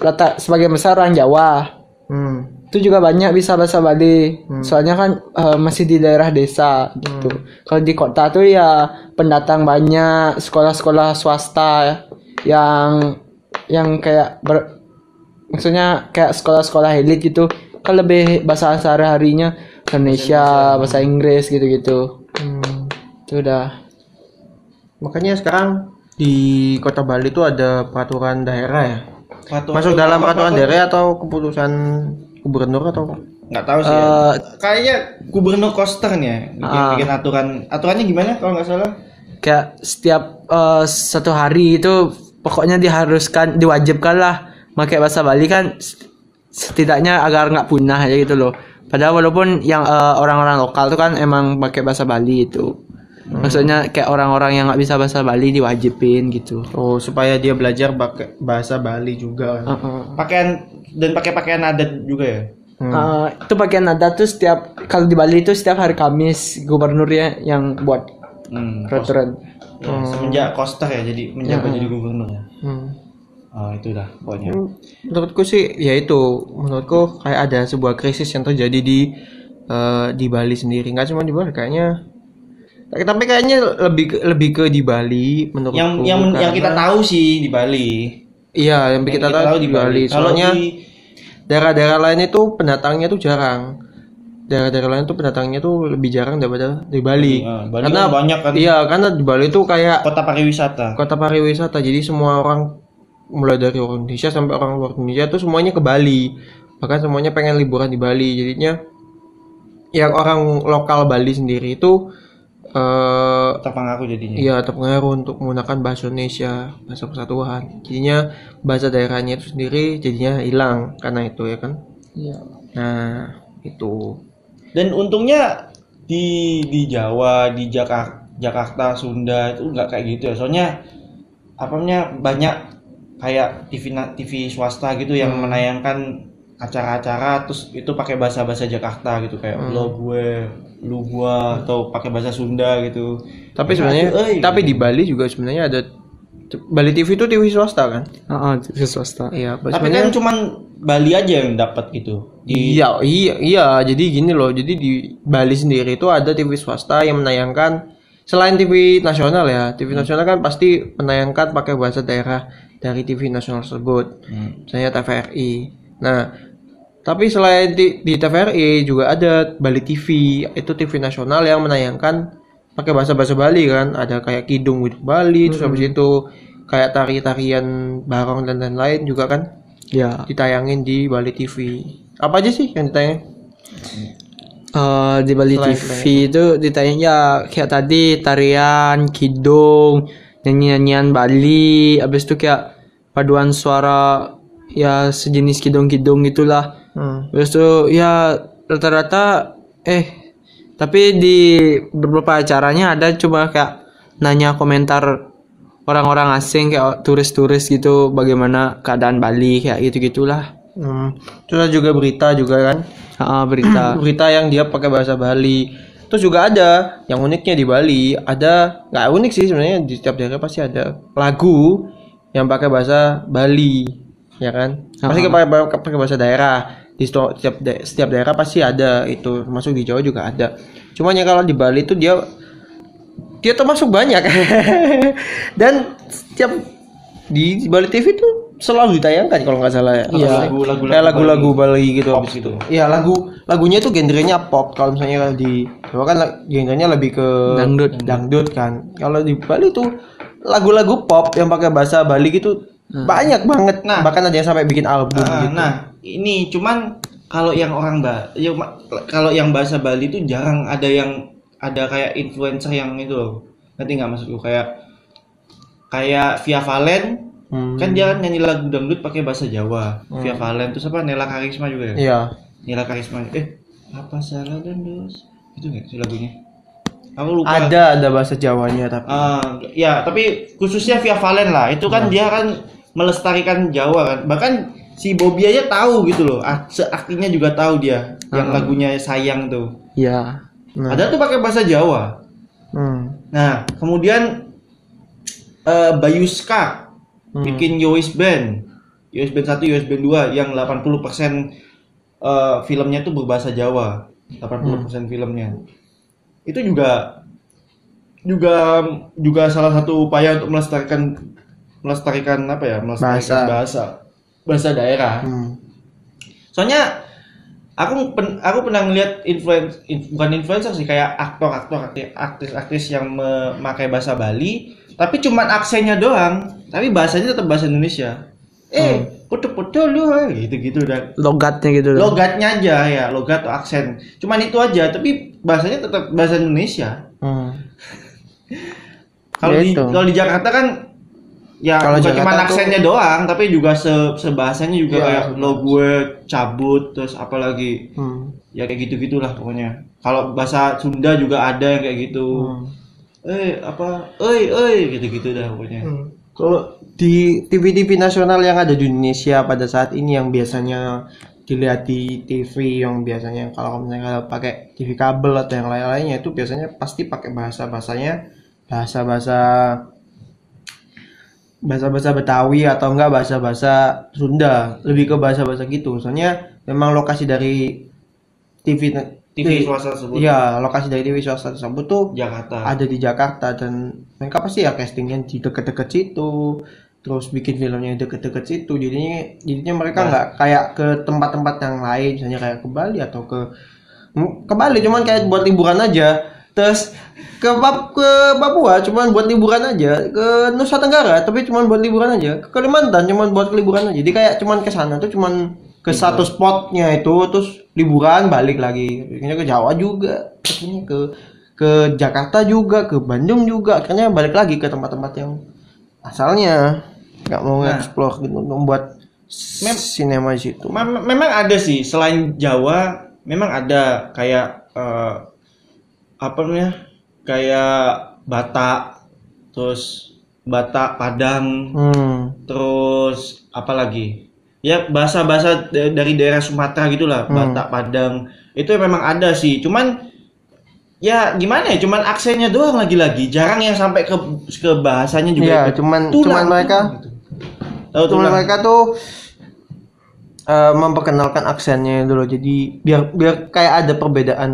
letak sebagian besar orang Jawa. Hmm. itu juga banyak bisa bahasa Bali. Soalnya kan eh, masih di daerah desa gitu. Kalau di kota tuh ya pendatang banyak sekolah-sekolah swasta yang yang kayak ber, maksudnya kayak sekolah-sekolah elit gitu. Kan lebih bahasa sehari-harinya Indonesia. bahasa Inggris gitu-gitu. Hmm. itu udah Makanya sekarang di Kota Bali itu ada peraturan daerah ya. Peraturan- Masuk dalam peraturan daerah atau keputusan gubernur atau nggak tahu sih. ya. Eh, Kayaknya gubernur Koster nih ya, bikin, Ah. bikin aturan. Aturannya gimana kalau nggak salah? kayak setiap eh, satu hari itu pokoknya diharuskan diwajibkan lah pakai bahasa Bali kan setidaknya agar nggak punah aja gitu loh padahal walaupun yang eh, orang-orang lokal tuh kan emang pakai bahasa Bali itu maksudnya kayak orang-orang yang nggak bisa bahasa Bali diwajibin gitu oh supaya dia belajar pakai bahasa Bali juga. kan. Heeh. Pakaian dan pakai pakaian adat juga ya. Eh, itu pakaian adat tuh setiap kalau di Bali itu setiap hari Kamis gubernurnya yang buat Hmm. peraturan Ya, semenjak Koster ya, jadi menjabat jadi gubernur ya. Hmm. Oh itu dah pokoknya. Menurutku sih ya itu menurutku kayak ada sebuah krisis yang terjadi di eh, di Bali sendiri nggak cuma di Bali kayaknya tapi kayaknya lebih ke- lebih ke di Bali menurutku Yang yang yang karena- kita tahu sih di Bali. iya yang Yang kita, tahu di Bali, Kalau soalnya di- daerah-daerah lain itu pendatangnya tuh jarang. Daerah-daerah lain tuh pendatangnya tuh lebih jarang daripada di Bali. Ah, Bali karena banyak kan. iya karena di Bali tuh kayak kota pariwisata. kota pariwisata. Jadi semua orang mulai dari orang Indonesia sampai orang luar Indonesia tuh semuanya ke Bali. Bahkan semuanya pengen liburan di Bali. Jadinya yang orang lokal Bali sendiri itu eh Terpengaruh jadinya. iya terpengaruh untuk menggunakan bahasa Indonesia bahasa persatuan jadinya bahasa daerahnya itu sendiri jadinya hilang karena itu ya kan Iya. nah itu Dan untungnya di di Jawa, di Jakarta, Jakarta, Sunda itu nggak kayak gitu ya. Soalnya apa namanya banyak kayak TV TV swasta gitu yang Hmm. menayangkan acara-acara terus itu pakai bahasa-bahasa Jakarta gitu kayak Hmm. lo gue, lu gua atau pakai bahasa Sunda gitu. tapi Ya, sebenarnya eh, tapi di Bali juga sebenarnya ada Bali TV itu TV swasta kan Heeh, TV swasta. iya Tapi sebenarnya- kan cuman Bali aja yang dapat gitu. Di Iya, iya, iya. Jadi gini loh. Jadi di Bali sendiri itu ada TV swasta yang menayangkan selain TV nasional ya. TV nasional kan pasti menayangkan pakai bahasa daerah dari TV nasional tersebut. Hmm. Misalnya TVRI. Nah, tapi selain di, di TVRI juga ada Bali TV. Itu TV nasional yang menayangkan pakai bahasa-bahasa Bali kan. Ada kayak Kidung Bali, terus habis itu kayak tari-tarian barong dan lain-lain juga kan Ya. ditayangin di Bali TV. Apa aja sih yang ditayang? Eh, di Bali Selain- TV itu ditanya ya kayak tadi tarian, kidung, nyanyi-nyanyian Bali, habis itu kayak paduan suara ya sejenis kidung-kidung gitulah. Hmm. Habis itu ya rata-rata eh tapi di beberapa acaranya ada cuma kayak nanya komentar orang-orang asing kayak turis-turis gitu bagaimana keadaan Bali kayak gitu-gitulah. Hmm. Terus ada juga berita juga kan. Ah, berita. Berita yang dia pakai bahasa Bali. Terus juga ada yang uniknya di Bali, ada nggak unik sih sebenarnya di setiap daerah pasti ada lagu yang pakai bahasa Bali, ya kan? Pasti pakai pakai bahasa daerah. Di setiap da- setiap daerah pasti ada itu, termasuk di Jawa juga ada. Cuman ya kalau di Bali itu dia dia termasuk banyak dan setiap di Bali TV itu selalu ditayangkan kalau nggak salah ya. Iya. Lagu-lagu Kayak lagu-lagu Bali gitu Pop habis gitu. itu. Iya, lagu lagunya tuh genrenya pop. Kalau misalnya di Jawa kan genrenya lebih ke Dangdut. dangdut kan. Kalau di Bali tuh lagu-lagu pop yang pakai bahasa Bali gitu banyak banget. Nah. bahkan ada yang sampai bikin album Ah, gitu. Nah, ini cuman kalau yang orang ba ya, kalau yang bahasa Bali itu jarang ada yang ada kayak influencer yang itu loh. Ngerti nggak maksudku kayak kayak Via Valen Hmm. kan dia kan nyanyi lagu dangdut pakai bahasa Jawa. Via Valen terus apa Nela Karisma juga ya? Iya. Nela Karisma. Eh, apa salah dangdut? Itu nggak sih lagunya? Aku lupa. Ada ada bahasa Jawanya tapi. Ah, ya, tapi khususnya Via Valen lah. Itu kan dia kan melestarikan Jawa kan. Bahkan si Bobby aja tahu gitu loh. Ah, seartinya juga tahu dia yang lagunya sayang tuh. Iya. Nah. Ada tuh pakai bahasa Jawa. Hmm. Nah, kemudian eh Bayuska bikin Yois Band. Yois Band 1, Yois Band 2 yang 80% eh filmnya tuh berbahasa Jawa. 80% filmnya. Itu juga juga juga salah satu upaya untuk melestarikan melestarikan apa ya? Melestarikan bahasa bahasa, daerah. Hmm. Soalnya aku pen- aku pernah ngeliat influencer bukan influencer sih kayak aktor-aktor artis-artis yang memakai bahasa Bali tapi cuman aksennya doang tapi bahasanya tetap bahasa Indonesia eh foto-foto lu eh, gitu-gitu dan Logatnya gitu loh. logatnya aja ya logat atau aksen cuman itu aja tapi bahasanya tetap bahasa Indonesia Hmm. kalau di itu. kalau di Jakarta kan ya Kalau bukan cuma tuh- aksennya doang tapi juga se sebahasanya juga Iya, kayak lo gue cabut terus apalagi Hmm. ya kayak gitu gitulah pokoknya. Kalau bahasa Sunda juga ada yang kayak gitu. Hmm. eh apa? Eh eh gitu gitu dah pokoknya. Kalau di TV-TV nasional yang ada di Indonesia pada saat ini yang biasanya dilihat di TV yang biasanya kalau misalnya pakai TV kabel atau yang lain-lainnya itu biasanya pasti pakai bahasa bahasanya bahasa bahasa bahasa bahasa Betawi atau enggak bahasa bahasa Sunda. Lebih ke bahasa bahasa gitu. Soalnya memang lokasi dari TV TV swasta tersebut. Iya, lokasi dari TV swasta tersebut tuh Jakarta. ada di Jakarta dan mereka pasti ya castingnya di deket-deket situ terus bikin filmnya deket-deket situ. Jadinya jadinya mereka nggak kayak ke tempat-tempat yang lain misalnya kayak ke Bali atau ke ke Bali. Cuman kayak buat liburan aja terus ke Pap- ke Papua cuman buat liburan aja. Ke Nusa Tenggara tapi cuman buat liburan aja. Ke Kalimantan cuman buat liburan aja. Jadi kayak cuman ke sana tuh cuman ke satu spotnya itu terus liburan balik lagi. Akhirnya ke Jawa juga akhirnya ke ke Jakarta juga ke Bandung juga. Akhirnya balik lagi ke tempat-tempat yang asalnya. Nggak mau Nah. nge-explore gitu membuat Mem- sinema situ. Mem- memang ada sih selain Jawa memang ada kayak eh, apa namanya kayak Batak terus Batak Padang hmm. terus apa lagi ya bahasa-bahasa da- dari daerah Sumatera gitulah Batak Padang itu memang ada sih cuman ya gimana ya cuman aksennya doang lagi-lagi jarang yang sampai ke ke bahasanya juga Iya, ikut. cuman Tulang, cuman mereka tulang gitu. Tahu cuman tulang. mereka tuh eh, memperkenalkan aksennya dulu jadi biar biar kayak ada perbedaan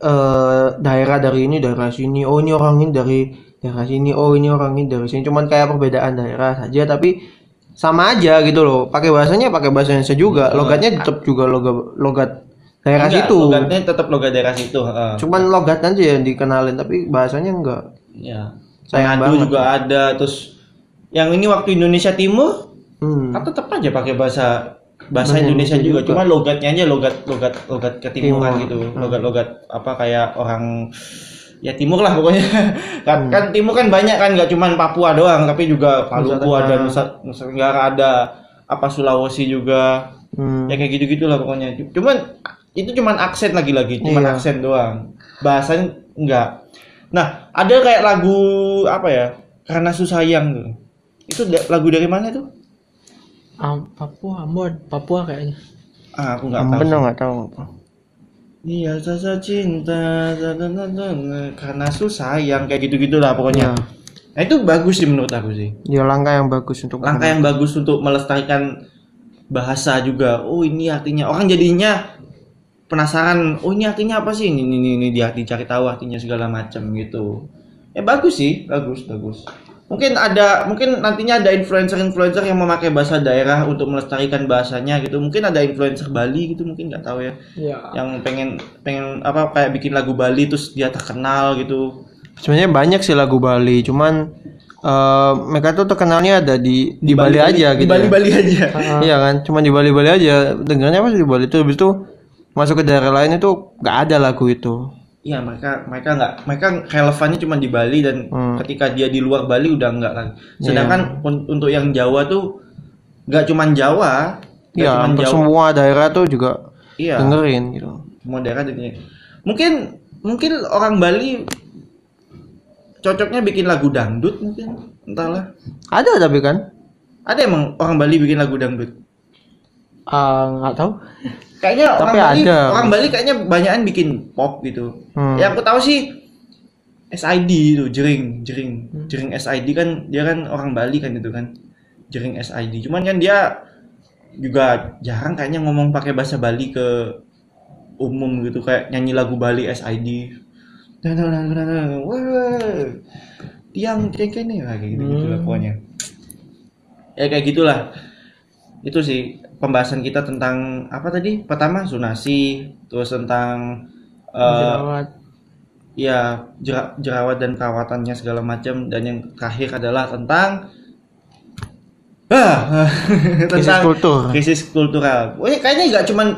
eh, daerah dari ini daerah sini. Oh ini orang ini dari daerah sini. Oh ini orang ini dari sini. Cuman kayak perbedaan daerah saja tapi sama aja gitu loh. Pakai bahasanya pakai bahasa Indonesia juga logatnya tetap juga logat logat daerah Enggak, situ. logatnya tetap logat daerah situ heeh. cuman logat aja yang dikenalin tapi bahasanya enggak. Ya banget. juga ada terus yang ini waktu Indonesia Timur hmm. kan tetap aja pakai bahasa bahasa Indonesia Indonesia juga. juga. cuma logatnya aja logat logat logat ketimuran Timur. gitu Hmm. logat-logat apa kayak orang ya timur lah pokoknya kan, Hmm. kan timur kan banyak kan nggak cuma Papua doang tapi juga Maluku ada Nusa, Nusa Tenggara ada apa Sulawesi juga Hmm. ya kayak gitu gitulah pokoknya cuman itu cuman aksen lagi-lagi cuman Iya. aksen doang bahasanya enggak nah ada kayak lagu apa ya karena susah tuh itu lagu dari mana tuh Ah, Papua, Ambon, Papua kayaknya. ah aku nggak tahu Bener nggak tahu apa Iya rasa cinta karena susah sayang kayak gitu gitulah pokoknya. Ya. nah itu bagus sih menurut aku sih. Ya langkah yang bagus untuk langkah yang bagus untuk melestarikan bahasa juga. Oh ini artinya. Orang jadinya penasaran oh ini artinya apa sih? Ini ini ini, ini dia dicari tahu artinya segala macam gitu. Ya bagus sih. Bagus bagus mungkin ada mungkin nantinya ada influencer influencer yang memakai bahasa daerah untuk melestarikan bahasanya gitu. Mungkin ada influencer Bali gitu mungkin nggak tahu ya. Iya. yang pengen pengen apa kayak bikin lagu Bali terus dia terkenal gitu. Sebenarnya banyak sih lagu Bali cuman eh, mereka tuh terkenalnya ada di di Bali, aja di gitu Bali ya. Bali aja. Iya kan cuma di Bali Bali aja. Dengarnya apa sih di Bali itu habis itu masuk ke daerah lain itu nggak ada lagu itu Iya mereka mereka nggak mereka relevannya cuma di Bali dan Hmm. ketika dia di luar Bali udah nggak lagi. Iya. Sedangkan un- untuk yang Jawa tuh nggak cuma Jawa, Iya, cuman Jawa. semua daerah tuh juga Iya. dengerin gitu. Semua daerah dengerin. Mungkin mungkin orang Bali cocoknya bikin lagu dangdut mungkin entahlah Ada tapi kan? ada emang orang Bali bikin lagu dangdut Ah, nggak tahu. Kayaknya Tapi orang Bali ada. orang Bali kayaknya banyakan bikin pop gitu. Hmm. yang aku tahu sih SID itu jering jering. Jering SID kan dia kan orang Bali kan itu kan. Jering SID cuman kan dia juga jarang kayaknya ngomong pakai bahasa Bali ke umum gitu. Kayak nyanyi lagu Bali SID tiang tiang nih kayak gitu gitu lah pokoknya. Ya kayak gitulah. Itu sih pembahasan kita tentang apa tadi pertama zonasi terus tentang eh, Jerawat. ya jera- jerawat dan perawatannya segala macam dan yang terakhir adalah tentang ah Krisis kultur. krisis kultural. Wah, kayaknya nggak cuman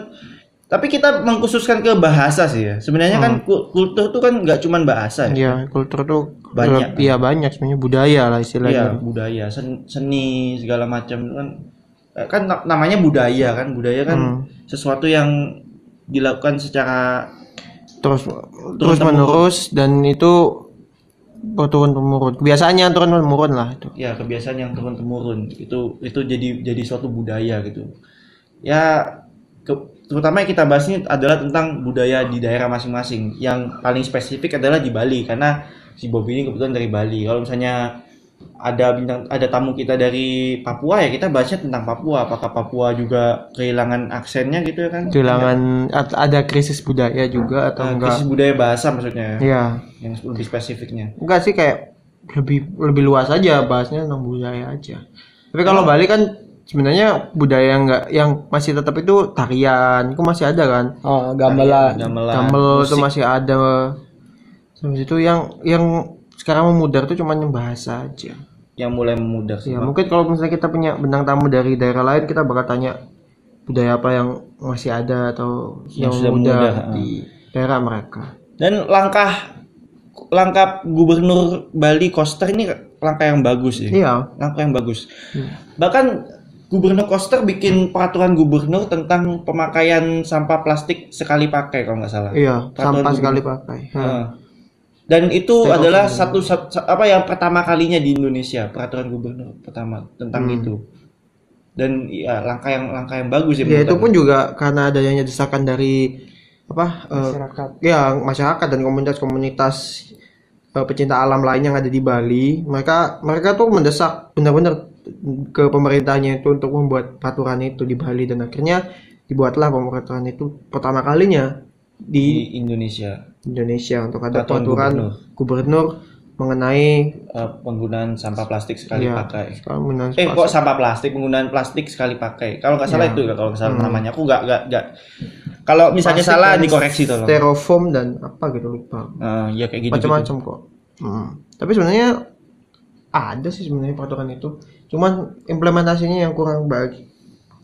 tapi kita mengkhususkan ke bahasa sih ya. Sebenarnya kan ku- kultur itu kan nggak cuman bahasa ya. Iya, kultur tuh Banyak. Iya banyak sebenarnya budaya lah Iya, istilahnya. budaya, sen- seni segala macam kan kan na- namanya budaya kan. Budaya kan Hmm. sesuatu yang dilakukan secara Terus terus menerus dan itu turun temurun. Biasanya turun temurun lah itu. ya kebiasaan yang turun temurun itu itu jadi jadi suatu budaya gitu ya ke- terutama yang kita bahas ini adalah tentang budaya di daerah masing-masing yang paling spesifik adalah di Bali karena si Bobby ini kebetulan dari Bali kalau misalnya ada bintang ada tamu kita dari Papua ya kita bahasnya tentang Papua apakah Papua juga kehilangan aksennya gitu ya kan Kehilangan at- ada krisis budaya juga atau Eh, enggak? krisis budaya bahasa maksudnya Iya. yang lebih spesifiknya Enggak sih kayak lebih lebih luas aja bahasnya tentang budaya aja. Tapi kalau Bali kan sebenarnya budaya yang enggak yang masih tetap itu tarian, itu masih ada kan? Oh, gamelan. gamelan Tambel itu masih ada. Habis itu yang yang sekarang memudar tuh cuma yang bahasa aja. yang mulai memudar sih Ya, mungkin kalau misalnya kita punya bintang tamu dari daerah lain, kita bakal tanya budaya apa yang masih ada atau yang, sudah muda memudar, di daerah mereka. Dan langkah langkah gubernur Bali Koster ini langkah yang bagus sih. Iya. Langkah yang bagus. Bahkan gubernur Koster bikin peraturan gubernur tentang pemakaian sampah plastik sekali pakai kalau nggak salah. Iya, Peraturan sampah gubernur. sekali pakai. Ha. Heeh. Dan itu adalah satu, satu apa yang pertama kalinya di Indonesia peraturan gubernur pertama tentang Hmm. itu. Dan ya langkah yang langkah yang bagus ya. Ya itu pun juga karena adanya desakan dari apa? eh, Masyarakat. ya masyarakat dan komunitas-komunitas eh, pecinta alam lain yang ada di Bali. Mereka mereka tuh mendesak benar-benar ke pemerintahnya itu untuk membuat peraturan itu di Bali dan akhirnya dibuatlah peraturan itu pertama kalinya di di Indonesia Indonesia untuk ada Peraturan peraturan gubernur, mengenai eh, penggunaan sampah plastik sekali ya, pakai. Eh kok sampah plastik penggunaan plastik sekali pakai. Kalau nggak salah itu ya kalau nggak salah namanya. Aku nggak nggak nggak. Kalau misalnya plastik salah dikoreksi tolong. styrofoam dan apa gitu lupa Eh, ya kayak gitu. macam-macam kok Hmm. tapi sebenarnya ada sih sebenarnya peraturan itu cuman implementasinya yang kurang baik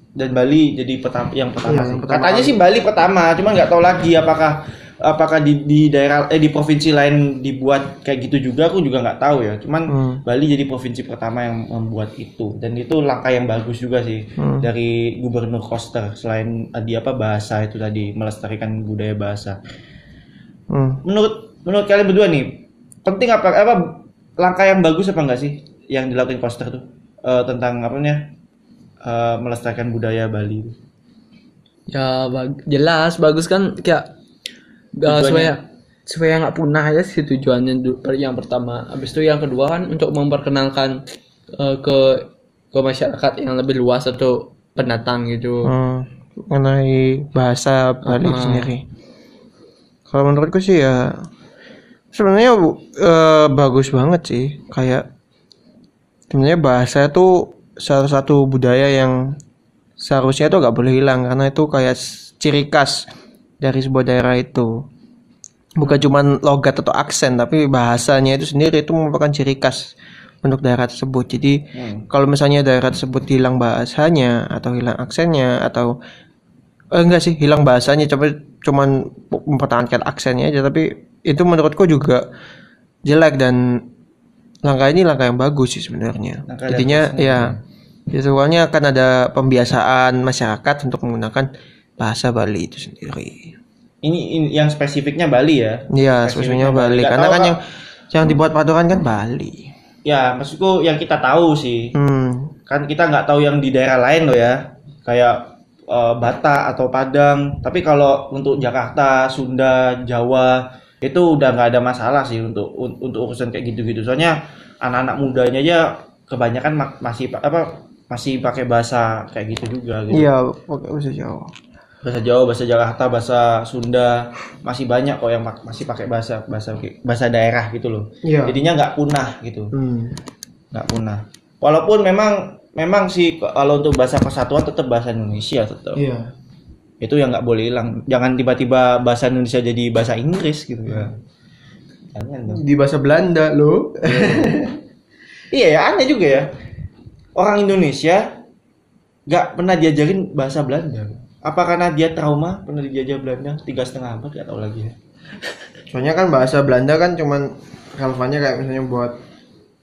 Dan Bali jadi pertama yang pertama. Sih. yang pertama Katanya kali. sih Bali pertama, cuman nggak tahu lagi apakah apakah di, di daerah eh di provinsi lain dibuat kayak gitu juga aku juga nggak tahu ya. Cuman Hmm. Bali jadi provinsi pertama yang membuat itu dan itu langkah yang bagus juga sih Hmm. dari Gubernur Koster selain eh, di apa bahasa itu tadi melestarikan budaya bahasa. Hmm. menurut menurut kalian berdua nih penting apa apa langkah yang bagus apa enggak sih yang dilakukan Koster tuh Eh, tentang apa namanya eh, melestarikan budaya Bali Ya bag- jelas bagus kan kayak uh, supaya supaya nggak punah aja sih tujuannya yang pertama. Habis itu yang kedua kan untuk memperkenalkan uh, ke ke masyarakat yang lebih luas atau pendatang gitu. Hmm. mengenai bahasa Bali itu sendiri kalau menurutku sih ya sebenarnya eh, bagus banget sih kayak sebenarnya bahasa itu salah satu budaya yang seharusnya itu nggak boleh hilang karena itu kayak ciri khas dari sebuah daerah itu. Bukan cuman logat atau aksen tapi bahasanya itu sendiri itu merupakan ciri khas untuk daerah tersebut. Jadi kalau misalnya daerah tersebut hilang bahasanya atau hilang aksennya atau eh, enggak sih hilang bahasanya coba cuman mempertahankan aksennya aja tapi itu menurutku juga jelek dan langkah ini langkah yang bagus sih sebenarnya. Jadinya ya ya soalnya akan ada pembiasaan masyarakat untuk menggunakan bahasa Bali itu sendiri ini, ini yang spesifiknya Bali ya Iya, spesifiknya Bali. Nggak Karena kan yang yang dibuat patokan kan Bali Ya, maksudku yang kita tahu sih. hmm. Kan kita nggak tahu yang di daerah lain loh ya. Kayak eh, Batak atau Padang. Tapi kalau untuk Jakarta, Sunda, Jawa itu udah nggak ada masalah sih untuk un- untuk urusan kayak gitu-gitu. Soalnya anak-anak mudanya aja kebanyakan ma- masih pa- apa masih pakai bahasa kayak gitu juga gitu. iya pakai bahasa Jawa Bahasa Jawa, bahasa Jakarta, bahasa Sunda masih banyak kok yang masih pakai bahasa bahasa bahasa daerah gitu loh. iya Jadinya nggak punah gitu. hmm. nggak punah. Walaupun memang memang sih kalau untuk bahasa persatuan tetap bahasa Indonesia tetap. iya Itu yang nggak boleh hilang. Jangan tiba-tiba bahasa Indonesia jadi bahasa Inggris gitu ya. Jangan dong. di bahasa Belanda lo Iya ya aneh juga ya. Orang Indonesia nggak pernah diajarin bahasa Belanda. Apa karena dia trauma pernah dijajah Belanda? Tiga setengah abad nggak tahu lagi. Ya. soalnya kan bahasa Belanda kan cuman relevannya kayak misalnya buat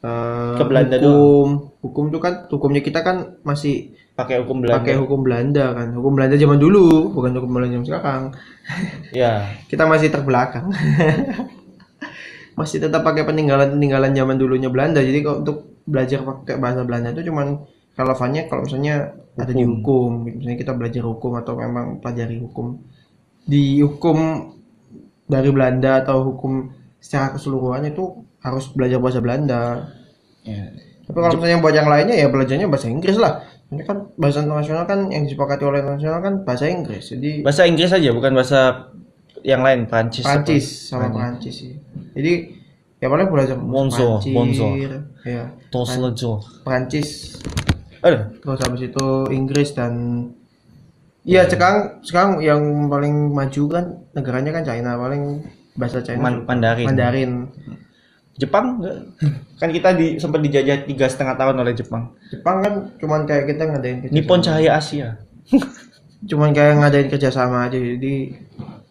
eh, Ke Belanda hukum. hukum tuh kan hukumnya kita kan masih Pakai hukum Belanda. pakai hukum Belanda kan. Hukum Belanda zaman dulu bukan hukum Belanda zaman sekarang. Ya. kita masih terbelakang. Masih tetap pakai peninggalan peninggalan zaman dulunya Belanda. Jadi kalau untuk belajar pakai bahasa Belanda itu cuman relevannya kalau misalnya ada di hukum misalnya kita belajar hukum atau memang pelajari hukum di hukum dari Belanda atau hukum secara keseluruhan itu harus belajar bahasa Belanda ya. tapi kalau misalnya buat yang lainnya ya belajarnya bahasa Inggris lah ini kan bahasa internasional kan yang disepakati oleh internasional kan bahasa Inggris jadi Bahasa Inggris aja bukan bahasa yang lain Prancis. apa? Prancis sama Prancis sih. Jadi ya paling belajar Monzo, Monzo. ya Toslejo. Prancis, Aduh. terus habis itu Inggris dan Iya sekarang sekarang yang paling maju kan negaranya kan China paling bahasa China Man- Mandarin. Mandarin. Jepang enggak? kan kita di sempat dijajah tiga setengah tahun oleh Jepang. Jepang kan cuman kayak kita ngadain kerjasama. Nippon Cahaya Asia. Cuman kayak ngadain kerjasama aja jadi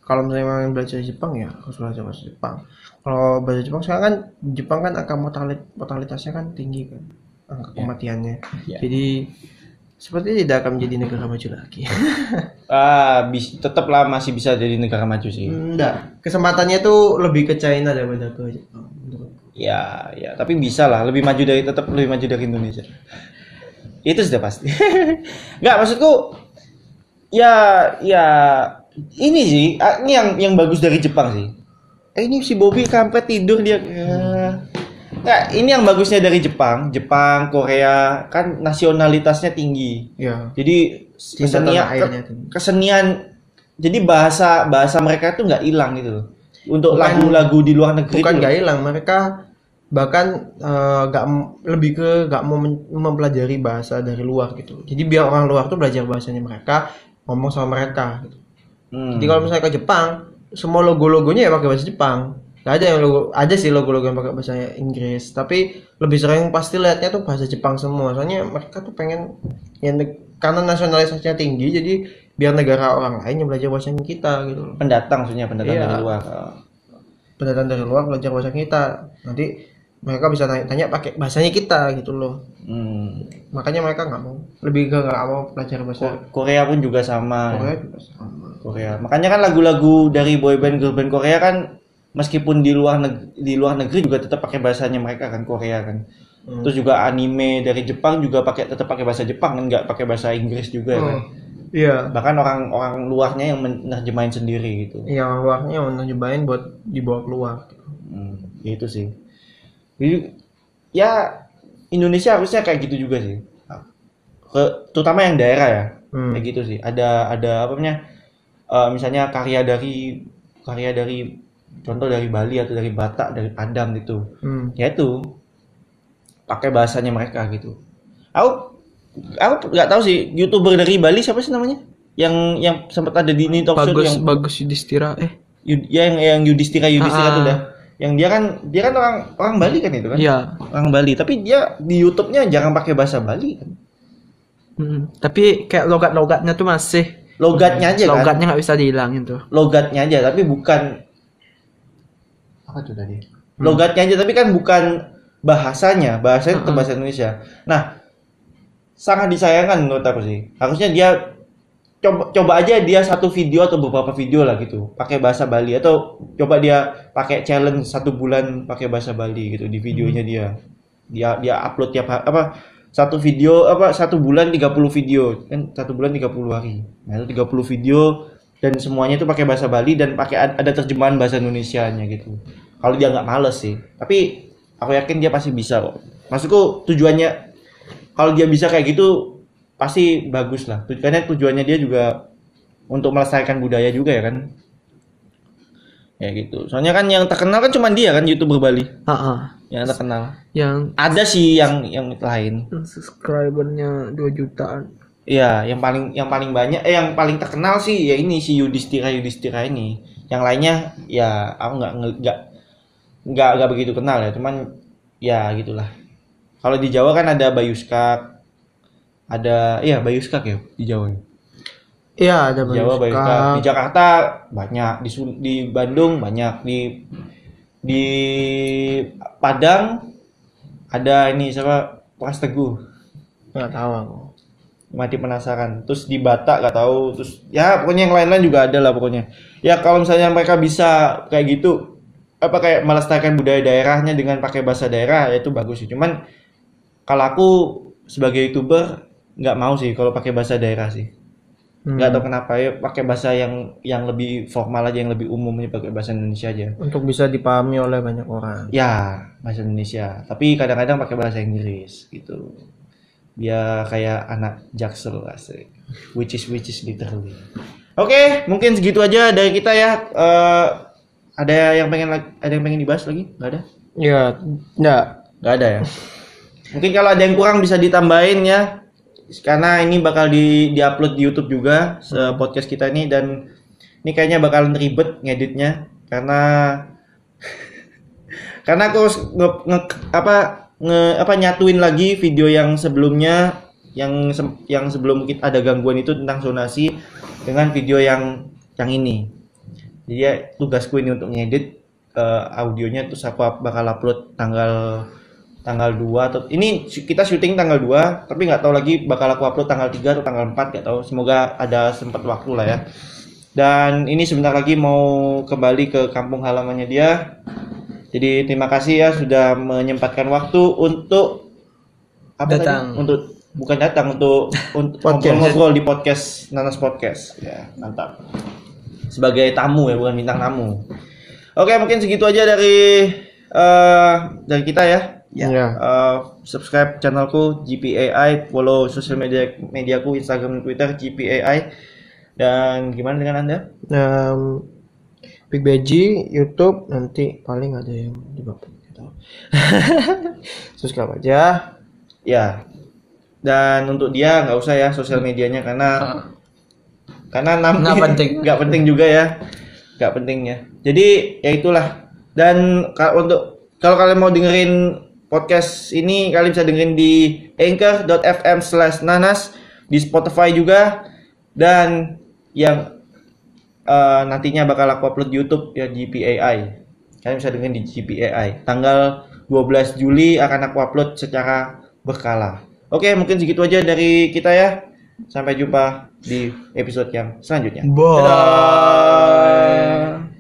kalau misalnya mau belajar Jepang ya harus belajar bahasa Jepang. Kalau bahasa Jepang sekarang kan Jepang kan angka mortalit mortalitasnya kan tinggi kan angka kematiannya. Ya. Jadi sepertinya tidak akan menjadi negara maju lagi. Ah, bis, tetaplah masih bisa jadi negara maju sih. Enggak. Kesempatannya tuh lebih ke China daripada ke Jepang. Ya, ya, tapi bisa lah lebih maju dari tetap lebih maju dari Indonesia. Itu sudah pasti. Enggak, maksudku ya ya ini sih, ah, ini yang yang bagus dari Jepang sih. Eh, ini si Bobby kampret tidur dia. Ya. Nggak, ini yang bagusnya dari Jepang. Jepang, Korea kan nasionalitasnya tinggi. Ya. Jadi kesenian kesenian jadi bahasa bahasa mereka tuh nggak hilang gitu loh. Untuk lagu-lagu di luar negeri Bukan nggak hilang, mereka bahkan eh, nggak m- lebih ke nggak mau mempelajari bahasa dari luar gitu. Jadi biar orang luar tuh belajar bahasanya mereka, ngomong sama mereka gitu. Hmm. Jadi kalau misalnya ke Jepang, semua logo-logonya ya pakai bahasa Jepang. Gak ada yang logo, ada sih logo-logo yang pakai bahasa Inggris, tapi lebih sering pasti lihatnya tuh bahasa Jepang semua. Soalnya mereka tuh pengen ya neg- karena nasionalisasinya tinggi, jadi biar negara orang lain yang belajar bahasa kita gitu loh. pendatang maksudnya pendatang Iya. dari luar. Pendatang dari luar belajar bahasa kita. Nanti mereka bisa tanya, pakai bahasanya kita gitu loh. Hmm. Makanya mereka nggak mau, lebih ke nggak mau belajar bahasa Ko- Korea pun juga sama. Korea juga sama. Korea. Makanya kan lagu-lagu dari boyband girlband Korea kan meskipun di luar neg- di luar negeri juga tetap pakai bahasanya mereka kan Korea kan. Hmm. Terus juga anime dari Jepang juga pakai tetap pakai bahasa Jepang kan nggak pakai bahasa Inggris juga kan. Oh, Iya. Bahkan orang-orang luarnya yang menerjemahin sendiri gitu. Iya, luarnya mau nyobain buat dibawa keluar. Hmm, itu sih. Jadi ya Indonesia harusnya kayak gitu juga sih. Ke, terutama yang daerah ya. Hmm. Kayak gitu sih. Ada ada apa namanya? eh, misalnya karya dari karya dari contoh dari Bali atau dari Batak, dari Padang gitu. Hmm. Ya itu pakai bahasanya mereka gitu. Aku aku nggak tahu sih youtuber dari Bali siapa sih namanya? Yang yang sempat ada di ini talk show tuh bagus yang bagus Yudhistira eh Yud- yang yang Yudhistira Yudhistira Ah. tuh dah. Yang dia kan dia kan orang orang Bali kan itu kan? iya Orang Bali, tapi dia di YouTube-nya jarang pakai bahasa Bali kan. Mm, tapi kayak logat-logatnya tuh masih Logatnya aja kan. logatnya nggak bisa dihilangin tuh Logatnya aja tapi bukan apa tuh tadi? Logatnya aja tapi kan bukan bahasanya, bahasanya tetap bahasa Indonesia. Nah, sangat disayangkan menurut aku sih. Harusnya dia coba coba aja dia satu video atau beberapa video lah gitu. Pakai bahasa Bali atau coba dia pakai challenge satu bulan pakai bahasa Bali gitu di videonya dia. Dia dia upload tiap apa satu video apa satu bulan 30 video. Kan satu bulan 30 hari. Nah itu 30 video dan semuanya itu pakai bahasa Bali dan pakai ad- ada terjemahan bahasa Indonesianya gitu. Kalau dia nggak males sih. Tapi aku yakin dia pasti bisa kok. Maksudku tujuannya kalau dia bisa kayak gitu pasti bagus lah. Karena tujuannya dia juga untuk melestarikan budaya juga ya kan? Ya gitu. Soalnya kan yang terkenal kan cuma dia kan youtuber Bali. Ah. yang terkenal. Yang ada sih yang yang lain. Subscribernya 2 jutaan Iya, yang paling yang paling banyak eh yang paling terkenal sih ya ini si Yudhistira Yudhistira ini. Yang lainnya ya aku nggak nggak nggak nggak begitu kenal ya, cuman ya gitulah. Kalau di Jawa kan ada Bayuskak, ada iya Bayuskak ya di Jawa. ya? iya ada Di Jawa Bayuskak, di Jakarta banyak, di di Bandung banyak, di di Padang ada ini siapa Pras Teguh nggak tahu aku mati penasaran. Terus di Batak gak tahu. Terus ya pokoknya yang lain-lain juga ada lah pokoknya. Ya kalau misalnya mereka bisa kayak gitu apa kayak melestarikan budaya daerahnya dengan pakai bahasa daerah ya itu bagus sih. Cuman kalau aku sebagai youtuber nggak mau sih kalau pakai bahasa daerah sih. Nggak tahu kenapa ya pakai bahasa yang yang lebih formal aja yang lebih umum aja pakai bahasa Indonesia aja. Untuk bisa dipahami oleh banyak orang. Ya bahasa Indonesia. Tapi kadang-kadang pakai bahasa Inggris gitu biar kayak anak jaksel asik. Which is which is literally. Oke mungkin segitu aja dari kita ya. Eh, ada yang pengen ada yang pengen dibahas lagi? Nggak ada? Ya enggak nggak ada ya? Mungkin kalau ada yang kurang bisa ditambahin ya. Karena ini bakal di diupload di YouTube juga se- podcast kita ini. Dan ini kayaknya bakalan ribet ngeditnya. Karena karena aku harus nge- nge- apa nge apa nyatuin lagi video yang sebelumnya yang se- yang sebelum kita ada gangguan itu tentang zonasi dengan video yang yang ini. Jadi ya tugasku ini untuk ngedit eh, audionya terus aku bakal upload tanggal tanggal 2 atau ini kita syuting tanggal 2 tapi nggak tahu lagi bakal aku upload tanggal 3 atau tanggal 4 nggak tahu. Semoga ada sempat waktu lah ya. Dan ini sebentar lagi mau kembali ke kampung halamannya dia jadi terima kasih ya sudah menyempatkan waktu untuk apa tadi? Datang. untuk bukan datang untuk untuk Podcast. ngobrol di podcast Nanas Podcast. Ya mantap. Sebagai tamu ya bukan bintang tamu. Oke mungkin segitu aja dari eh dari kita ya. Ya, Eh, subscribe channelku GPAI follow sosial media mediaku Instagram dan Twitter GPAI dan gimana dengan anda? Um, Big Beji YouTube nanti paling ada yang di bawah subscribe aja Ya. Dan untuk dia nggak usah ya sosial medianya karena karena nam Nggak penting. nggak penting juga ya. Nggak penting ya. Jadi ya itulah. Dan ka- untuk kalau kalian mau dengerin podcast ini kalian bisa dengerin di anchor.fm/nanas di Spotify juga dan yang eh, nantinya bakal aku upload di YouTube ya GPAI. Kalian bisa dengerin di GPAI. Tanggal 12 Juli akan aku upload secara berkala. Oke, mungkin segitu aja dari kita ya. Sampai jumpa di episode yang selanjutnya. Bye. Dadah.